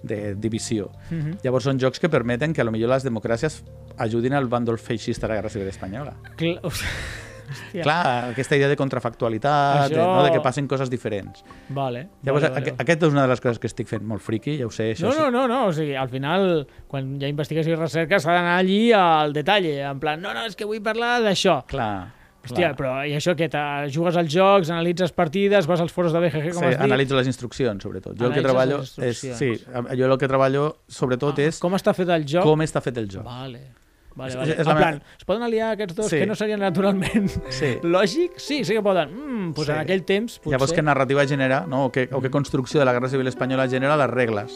de divisió. Mhm. Llavors són jocs que permeten que a lo millor les democràcies ajudin al bàndol feixista de la Guerra Civil Espanyola. Cl Hòstia. Clar, aquesta idea de contrafactualitat, Això- de, no, de que passin coses diferents. Vale. Llavors, vale, vale, aqu aquest és una de les coses que estic fent molt friqui, ja ho sé, això No, no, no, no, o sigui, al final, quan hi ha investigació i recerca, s'ha d'anar allí al detall, en plan, no, no, és que vull parlar d'això. Clar, Hòstia, clar. però i això que te jugues als jocs, analitzes partides, vas als foros de BGG, com Sí, has dit... analitzo les instruccions, sobretot. Jo el que Analitzes treballo és, sí, jo el que treballo sobretot és Com està fet el joc? com està fet el joc. Vale. Vale, És- vale. és en la plan, meva- es poden aliar aquests dos Sí. que no serien naturalment Sí. lògics? Sí, sí que poden. Mm, pues Sí. en aquell temps, potser... Llavors, què narrativa genera, no? o, què, o què construcció de la Guerra Civil Espanyola genera les regles.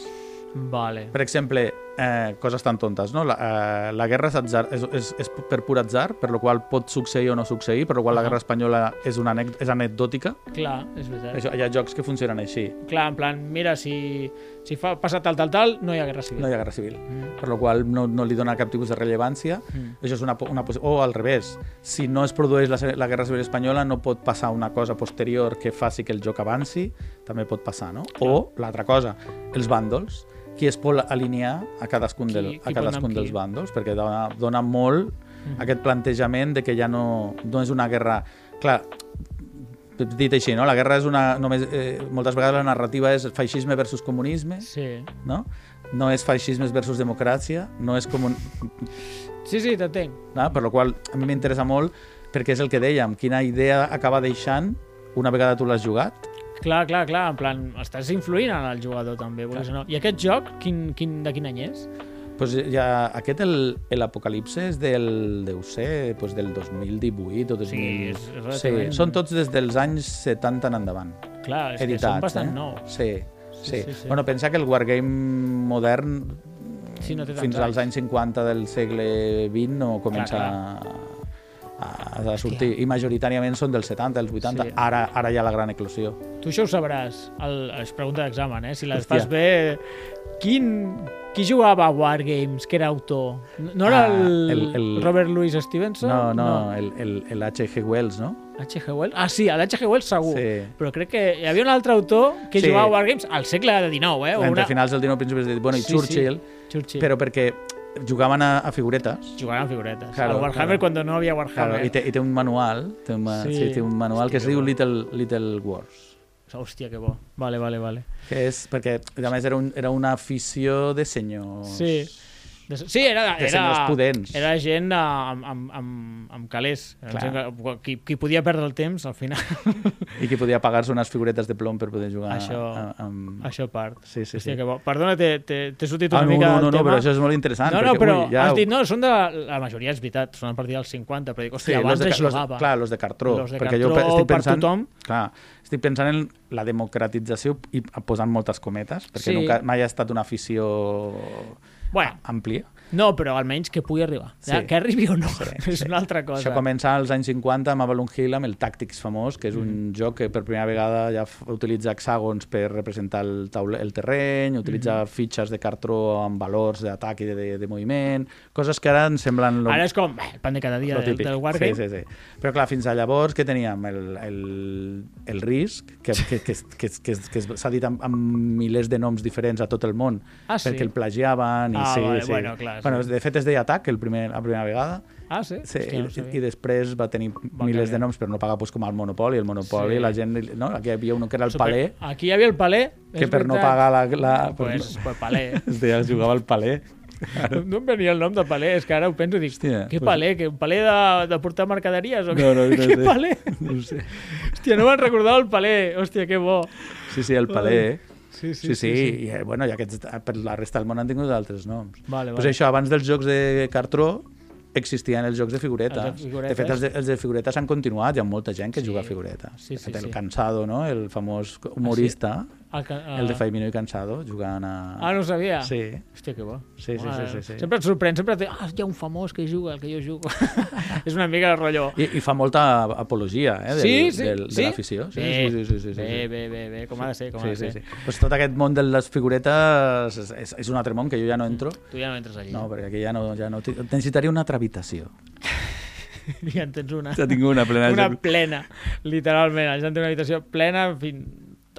Vale. Per exemple, eh, coses tan tontes, no? La, eh, la guerra és, atzar, és, és, és per pur atzar, per lo qual pot succeir o no succeir, per lo qual la Ah. guerra espanyola és, una anec és anecdòtica. Clar, és veritat. Això, hi ha jocs que funcionen així. Clar, en plan, mira, si, si fa, passa tal, tal, tal, no hi ha guerra civil. No hi ha guerra civil. Mm. Per lo qual no, no li dona cap tipus de rellevància. Mm. Això és una, una O al revés, si no es produeix la, la Guerra Civil Espanyola no pot passar una cosa posterior que faci que el joc avanci, també pot passar, no? O l'altra cosa, els bàndols, qui es pot alinear a cadascun, Qui- del, qui a cadascun dels qui? bàndols, perquè dona, dona molt Mhm. aquest plantejament de que ja no, no és una guerra... Clar, dit així, no? La guerra és una... Només, eh, moltes vegades la narrativa és feixisme versus comunisme, Sí. no? No és feixisme versus democràcia, no és comun... Sí, sí, t'entenc. No? Per la qual a mi m'interessa molt perquè és el que dèiem, quina idea acaba deixant una vegada tu l'has jugat. Clar, clar, clar, en plan, estàs influint en el jugador també, o no. I aquest joc, quin, quin, de quin any és? Pues ja, aquest, el- l'Apocalipse, és del, deu ser, pues del 2018 o 2000... Sí, és- és sí, són tots des dels anys 70 en endavant, Clar, és que editats. són bastant eh? nous. Sí, Sí, sí, sí, sí. Bueno, pensa que el Wargame modern Sí, no fins als anys 50 del segle XX no comença Clar, A, a sortir. I majoritàriament són dels 70, dels 80. Sí. Ara, ara hi ha la gran eclosió. Tu això ho sabràs. El, es pregunta d'examen, eh? Si les Hòstia. fas bé... Quin, qui jugava a Wargames, que era autor? No no era Ah, el, el- el- Robert Louis Stevenson? No, no, el, el, el H.G. Wells, no? H.G. Wells? Ah, sí, l'H.G. Wells segur. Sí. Però crec que hi havia un altre autor que Sí. jugava a Wargames al segle XIX, eh? Entre una... finals del 19 principis del... Bueno, i Sí, Churchill, Sí. Churchill. però perquè jugaven a, a figuretes. Jugaven a figuretes. Claro, al Warhammer claro. cuando no había Warhammer. Claro, i, té, I té un manual, té un, Sí. sí. té un manual que es Hòstia, diu que bo. Little, Little Wars. Hòstia, que bo. Vale, vale, vale. Que és perquè, a més, era, un, era una afició de senyors... Sí. Sí, era, era, senyors pudents. era gent eh, amb, amb, amb, amb calés. Era gent que, qui, qui podia perdre el temps, al final. I que podia pagar-se unes figuretes de plom per poder jugar Això- a- amb... Això part. Sí, sí, Hòstia, sí. que bo. Perdona, t'he sortit una Ah, no, mica no, no, no, però això és molt interessant. No, no, perquè, però ui, ja... has dit, no, són de... La majoria és veritat, són a partir dels 50, però dic, Sí, hòstia, los abans de, es los, jugava. clar, los de cartró. Los de perquè cartró jo estic per pensant, tothom. Clar, estic pensant en la democratització i posant moltes cometes, perquè Sí. nunca, mai ha estat una afició Bueno, àmplia. No, però almenys que pugui arribar. Sí. Ja, que arribi o no, Sí, és sí. una altra cosa. Això comença als anys 50 amb Avalon Hill, amb el Tactics famós, que és un Mm. joc que per primera vegada ja utilitza hexàgons per representar el, taule, el terreny, utilitza Mm-hmm. fitxes de cartró amb valors d'atac i de, de, de moviment, coses que ara ens semblen... Lo, Ara és com el pan de cada dia del, del Wargame. Sí, sí, sí. Però clar, fins a llavors què teníem? El, el, el risc, que, que, que, que, que, que s'ha dit amb, amb milers de noms diferents a tot el món, Ah, sí? perquè el plagiaven i Ah, sí, vale, sí. bueno, clar, bueno, sí. de fet es deia atac el primer, la primera vegada, Ah, sí? Sí, Hòstia, no i, després va tenir milers de canviar. noms per no pagar pues, com el Monopoli. El Monopoli, Sí. la gent... No? Aquí hi havia un que era el Super- Paler, Aquí hi havia el paler. que per no veritat. pagar la... la Pues, pues paler. es deia, es jugava al Paler. No em venia el nom de paler, és que ara ho penso i dic, Hòstia, què pues- paler? Que un paler de, de portar mercaderies? O què? No, no, no què paler? No sé. Hòstia, no me'n recordava el paler. Hòstia, que bo. Sí, sí, el Paler. Sí, Sí, sí, I, eh, bueno, i aquests, per la resta del món han tingut altres noms. Vale, Pues vale. això, abans dels jocs de cartró existien els jocs de figuretes. Els de figuretes. De fet, els de, els de figuretes han continuat, hi ha molta gent que Sí. juga a figuretes. Sí, sí, el sí. Cansado, no? el famós humorista, El, que, uh... El de Faimino i Cansado, jugant a... Ah, no ho sabia? Sí, Hòstia, que bo. Sí, sí, sí, sí, sí. Sempre et sorprèn, sempre et diu, ah, hi ha un famós que juga, el que jo jugo. és una mica el rotllo. I, i fa molta apologia eh, del, Sí, sí, del, sí? de l'afició. Sí, Bé, sí, sí, sí, sí, sí, bé, sí. bé, bé, bé, com ha de ser, com ha Sí, de sí, ser. sí. Pues tot aquest món de les figuretes és, és, és un altre món que jo ja no entro. Tu ja no entres allí. No, perquè aquí ja no, ja no... Necessitaria una altra habitació. Ja en tens una. Ja tinc una plena. una plena, literalment. El Jan té una habitació plena, en fi,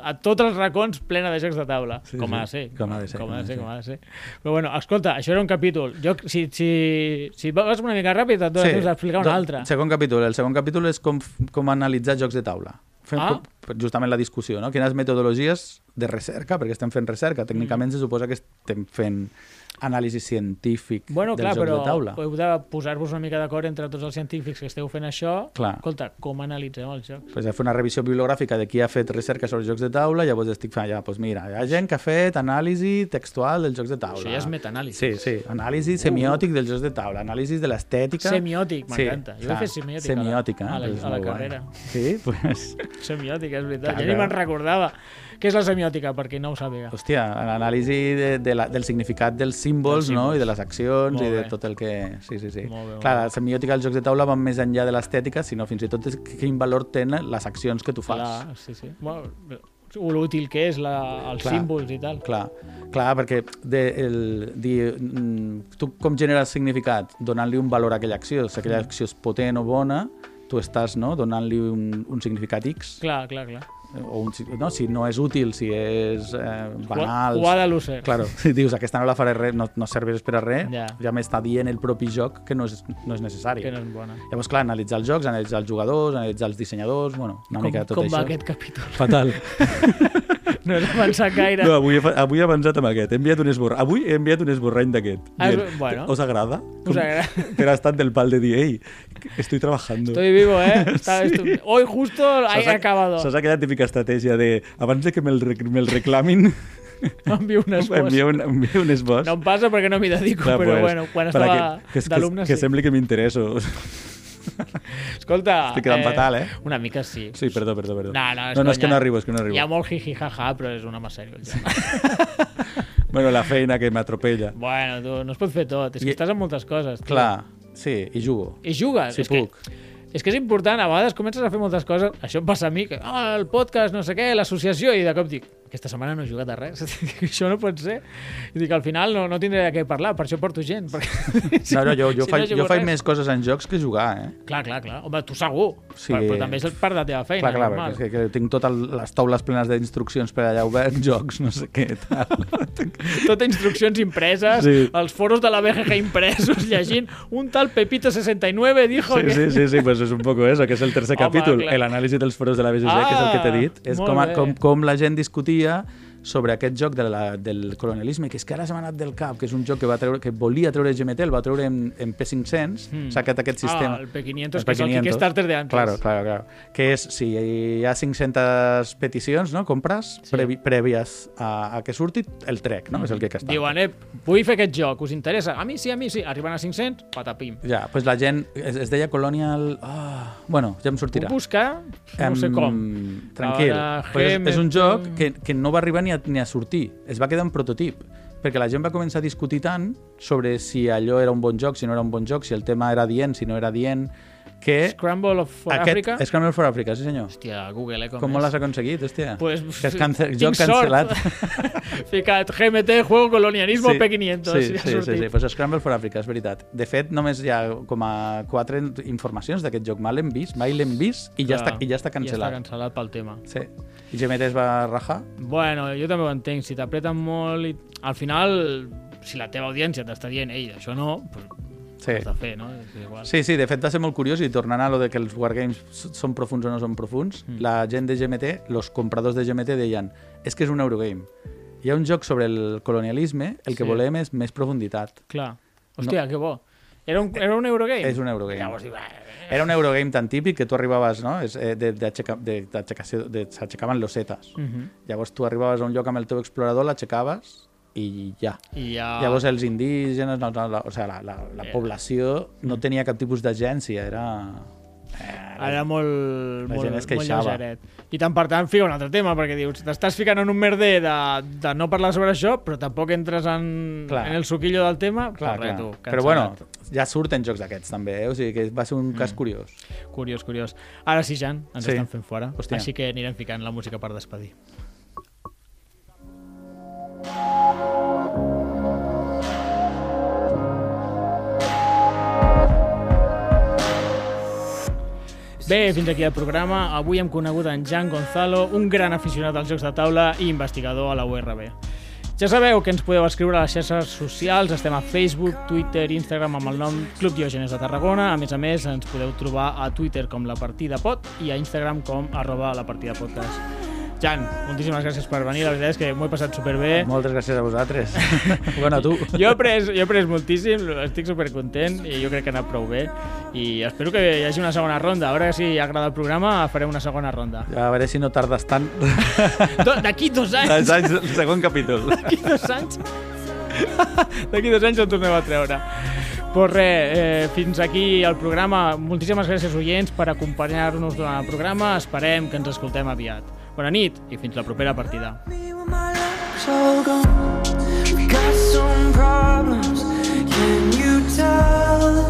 a tots els racons plena de jocs de taula. Sí, com sí. ha de ser. Com ha de ser, Com ha de ser, com ha de ser. Però bueno, escolta, això era un capítol. Jo, si, si, si vas una mica ràpid, et dones temps d'explicar un altre. Segon capítol. El segon capítol és com, com analitzar jocs de taula. Fem Ah. com- justament la discussió, no? Quines metodologies de recerca, perquè estem fent recerca. Mm. Tècnicament se suposa que estem fent anàlisi científic Bueno, del clar, joc però de taula. heu de posar-vos una mica d'acord entre tots els científics que esteu fent això. Clar. Escolta, com analitzem els jocs? pues, he fet una revisió bibliogràfica de qui ha fet recerca sobre jocs de taula, llavors estic fent, ja, pues mira, hi ha gent que ha fet anàlisi textual dels jocs de taula. Això ja és metaanàlisi. Sí, sí, anàlisi semiòtic dels jocs de taula, anàlisi de l'estètica. Semiòtic, m'encanta. Jo he clar, fet semiòtica a la- Semiòtica, a la- a la molt guai. carrera. Sí, pues, Semiòtica, és veritat. Clar, ja ni me'n recordava. Què és la semiòtica, per qui no ho sàpiga? hòstia, l'anàlisi de, de la, del significat dels símbols, Dels no? símbols. i de les accions Molt i de bé. tot el que... Sí, sí, sí. Molt bé, Clar, la semiòtica dels jocs de taula va més enllà de l'estètica, sinó fins i tot és quin valor tenen les accions que tu fas. Clar, sí, sí. Bueno, l'útil que és la, els Clar. símbols i tal. Clar, clar perquè de, el, dir, mm, tu com generes significat? Donant-li un valor a aquella acció. Si aquella acció és potent o bona, tu estàs no, donant-li un, un significat X. Clar, clar, clar. O un, no, si no és útil, si és eh, banal... Jugada loser. Claro, si dius aquesta no la faré res, no, no serveix per a res, Ja. ja m'està dient el propi joc que no és, no és necessari. Que no és bona. Llavors, clar, analitzar els jocs, analitzar els jugadors, analitzar els dissenyadors, bueno, una Com, mica tot com això. va aquest capítol? Fatal. No he avançat gaire. No, avui he, avui he avançat amb aquest. He enviat un esborrany. Avui he enviat un esborrany d'aquest. Ah, bueno. ¿Os agrada? Us agrada. Era estat del pal de dir, ei, estoy trabajando. Estoy vivo, ¿eh? Está, Sí. estu- Hoy justo he acabado. Saps aquella típica estratègia de abans de que me'l rec me'l reclamin, M'envio un esbós. envia un, envia un esbós. No em passa perquè no m'hi dedico, Clar, però pues, bueno, quan estava a que, que, d'alumne que sí. sembli que m'interesso. Escolta... Estic quedant fatal, eh? Una mica sí. Sí, perdó, perdó, perdó. No, no, és no, no, és que no arribo, és que no arribo. Hi ha molt jiji jaja, però és una mà sèrio. joc. Bueno, la feina que m'atropella. bueno, tu, no es pot fer tot. És que I- estàs en moltes coses. tio. Clar, sí, i jugo. I jugues. Si és puc. Que, és que és important, a vegades comences a fer moltes coses, això em passa a mi, que ah, el podcast, no sé què, l'associació, i de cop dic, aquesta setmana no he jugat a res, això no pot ser. I dic, al final no, no tindré de què parlar, per això porto gent. Perquè... No, no, jo, jo, si faig, jugo jo faig res- més coses en jocs que jugar, eh? Clar, clar, clar. Home, tu segur. Sí. Però, però també és part de la teva feina, Clar, clar, normal. perquè és que, que tinc totes les taules plenes d'instruccions per allà obert, jocs, no sé què, tal. Tot instruccions impreses, Sí. els foros de la BGG impresos, llegint un tal Pepito 69 dijo Sí, que... sí, sí, sí, pues és un poco eso, que és el tercer Home, capítol, l'anàlisi dels foros de la BGG, que és el que t'he dit. Ah, És molt com, a, com, com la gent discutia día sobre aquest joc de la, del colonialisme, que és que ara se m'ha anat del cap, que és un joc que, va treure, que volia treure GMT, el va treure en, en P500, Mm. s'ha quedat aquest sistema. Ah, el P500, que és el Kickstarter de antes. Claro, claro, claro. Que és, si hi ha 500 peticions, no?, compres, Sí. previ, prèvies a, a que surti, el trec, no?, és el que està. Diuen, eh, vull fer aquest joc, us interessa? A mi sí, a mi sí. Arriben a 500, patapim. Ja, pues la gent, es, es deia Colonial... Ah, bueno, ja em sortirà. Puc buscar, no sé com. Tranquil. Ara, Pues és, és un joc que, que no va arribar ni a, ni a sortir. Es va quedar en prototip. Perquè la gent va començar a discutir tant sobre si allò era un bon joc, si no era un bon joc, si el tema era dient, si no era dient, que... Scramble of for aquest, Africa. Scramble for Africa, sí senyor. Hòstia, Google, eh, com, Com l'has aconseguit, hòstia? Pues, que és cance joc cancel·lat. Ficat GMT, juego colonialismo P500. Sí, i ha sí, sí, sortit. sí, pues Scramble for Africa, és veritat. De fet, només hi ha com a quatre informacions d'aquest joc. Mai l'hem vist, mai l'hem vist i ja, Clar, està, i ja està Ja està cancel·lat. cancel·lat pel tema. Sí. I GMT es va rajar? Bueno, jo també ho entenc. Si t'apreten molt i... Al final, si la teva audiència t'està dient ei, això no, pues, Sí. has de fer, no? És igual. Sí, sí, de fet va ser molt curiós i tornant a lo de que els wargames són profuns o no són profuns, Mm. la gent de GMT, els compradors de GMT deien és que és un Eurogame. Hi ha un joc sobre el colonialisme, el que Sí. volem és més profunditat. Clar. Hòstia, que bo. Era un, era un Eurogame? És un Eurogame. Llavors diu, eh, Era un Eurogame tan típic que tu arribaves, no? És, eh, s'aixecaven losetes. Mhm. Llavors tu arribaves a un lloc amb el teu explorador, l'aixecaves i ja. I ja... Llavors els indígenes, no, no, la, o sigui, la, la, la Eh. població no tenia cap tipus d'agència, era... Era molt, la molt, gent es molt queixava. lleugeret. I tant per tant fica un altre tema, perquè dius, t'estàs ficant en un merder de, de no parlar sobre això, però tampoc entres en, Clar. en el suquillo del tema. Clar, clar. tu, Però bueno, ja surten jocs d'aquests també, eh? o sigui que va ser un Mm. cas curiós. Curiós, curiós. Ara sí, Jan, ens Sí. estan fent fora, Hòstia. així que anirem ficant la música per despedir. Bé, fins aquí el programa. Avui hem conegut en Jan Gonzalo, un gran aficionat als jocs de taula i investigador a la URB. Ja sabeu que ens podeu escriure a les xarxes socials, estem a Facebook, Twitter, Instagram amb el nom Club Diògenes de Tarragona. A més a més, ens podeu trobar a Twitter com La Partida Pot i a Instagram com arroba La Partida Podcast. Jan, moltíssimes gràcies per venir, la veritat és que m'ho he passat superbé. Moltes gràcies a vosaltres. bueno, a tu. Jo he après, jo he après moltíssim, estic supercontent i jo crec que ha anat prou bé i espero que hi hagi una segona ronda. A veure si agrada el programa, farem una segona ronda. A veure si no tardes tant. Do- D'aquí dos anys, anys, el segon capítol. d'aquí dos anys, d'aquí dos anys el tornem a treure. Pues res, eh, fins aquí el programa. Moltíssimes gràcies, oients, per acompanyar-nos durant el programa. Esperem que ens escoltem aviat. Bona nit i fins la propera partida. got some problems, can you tell?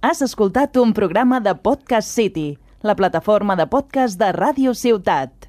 Has escoltat un programa de Podcast City, la plataforma de podcast de Ràdio Ciutat.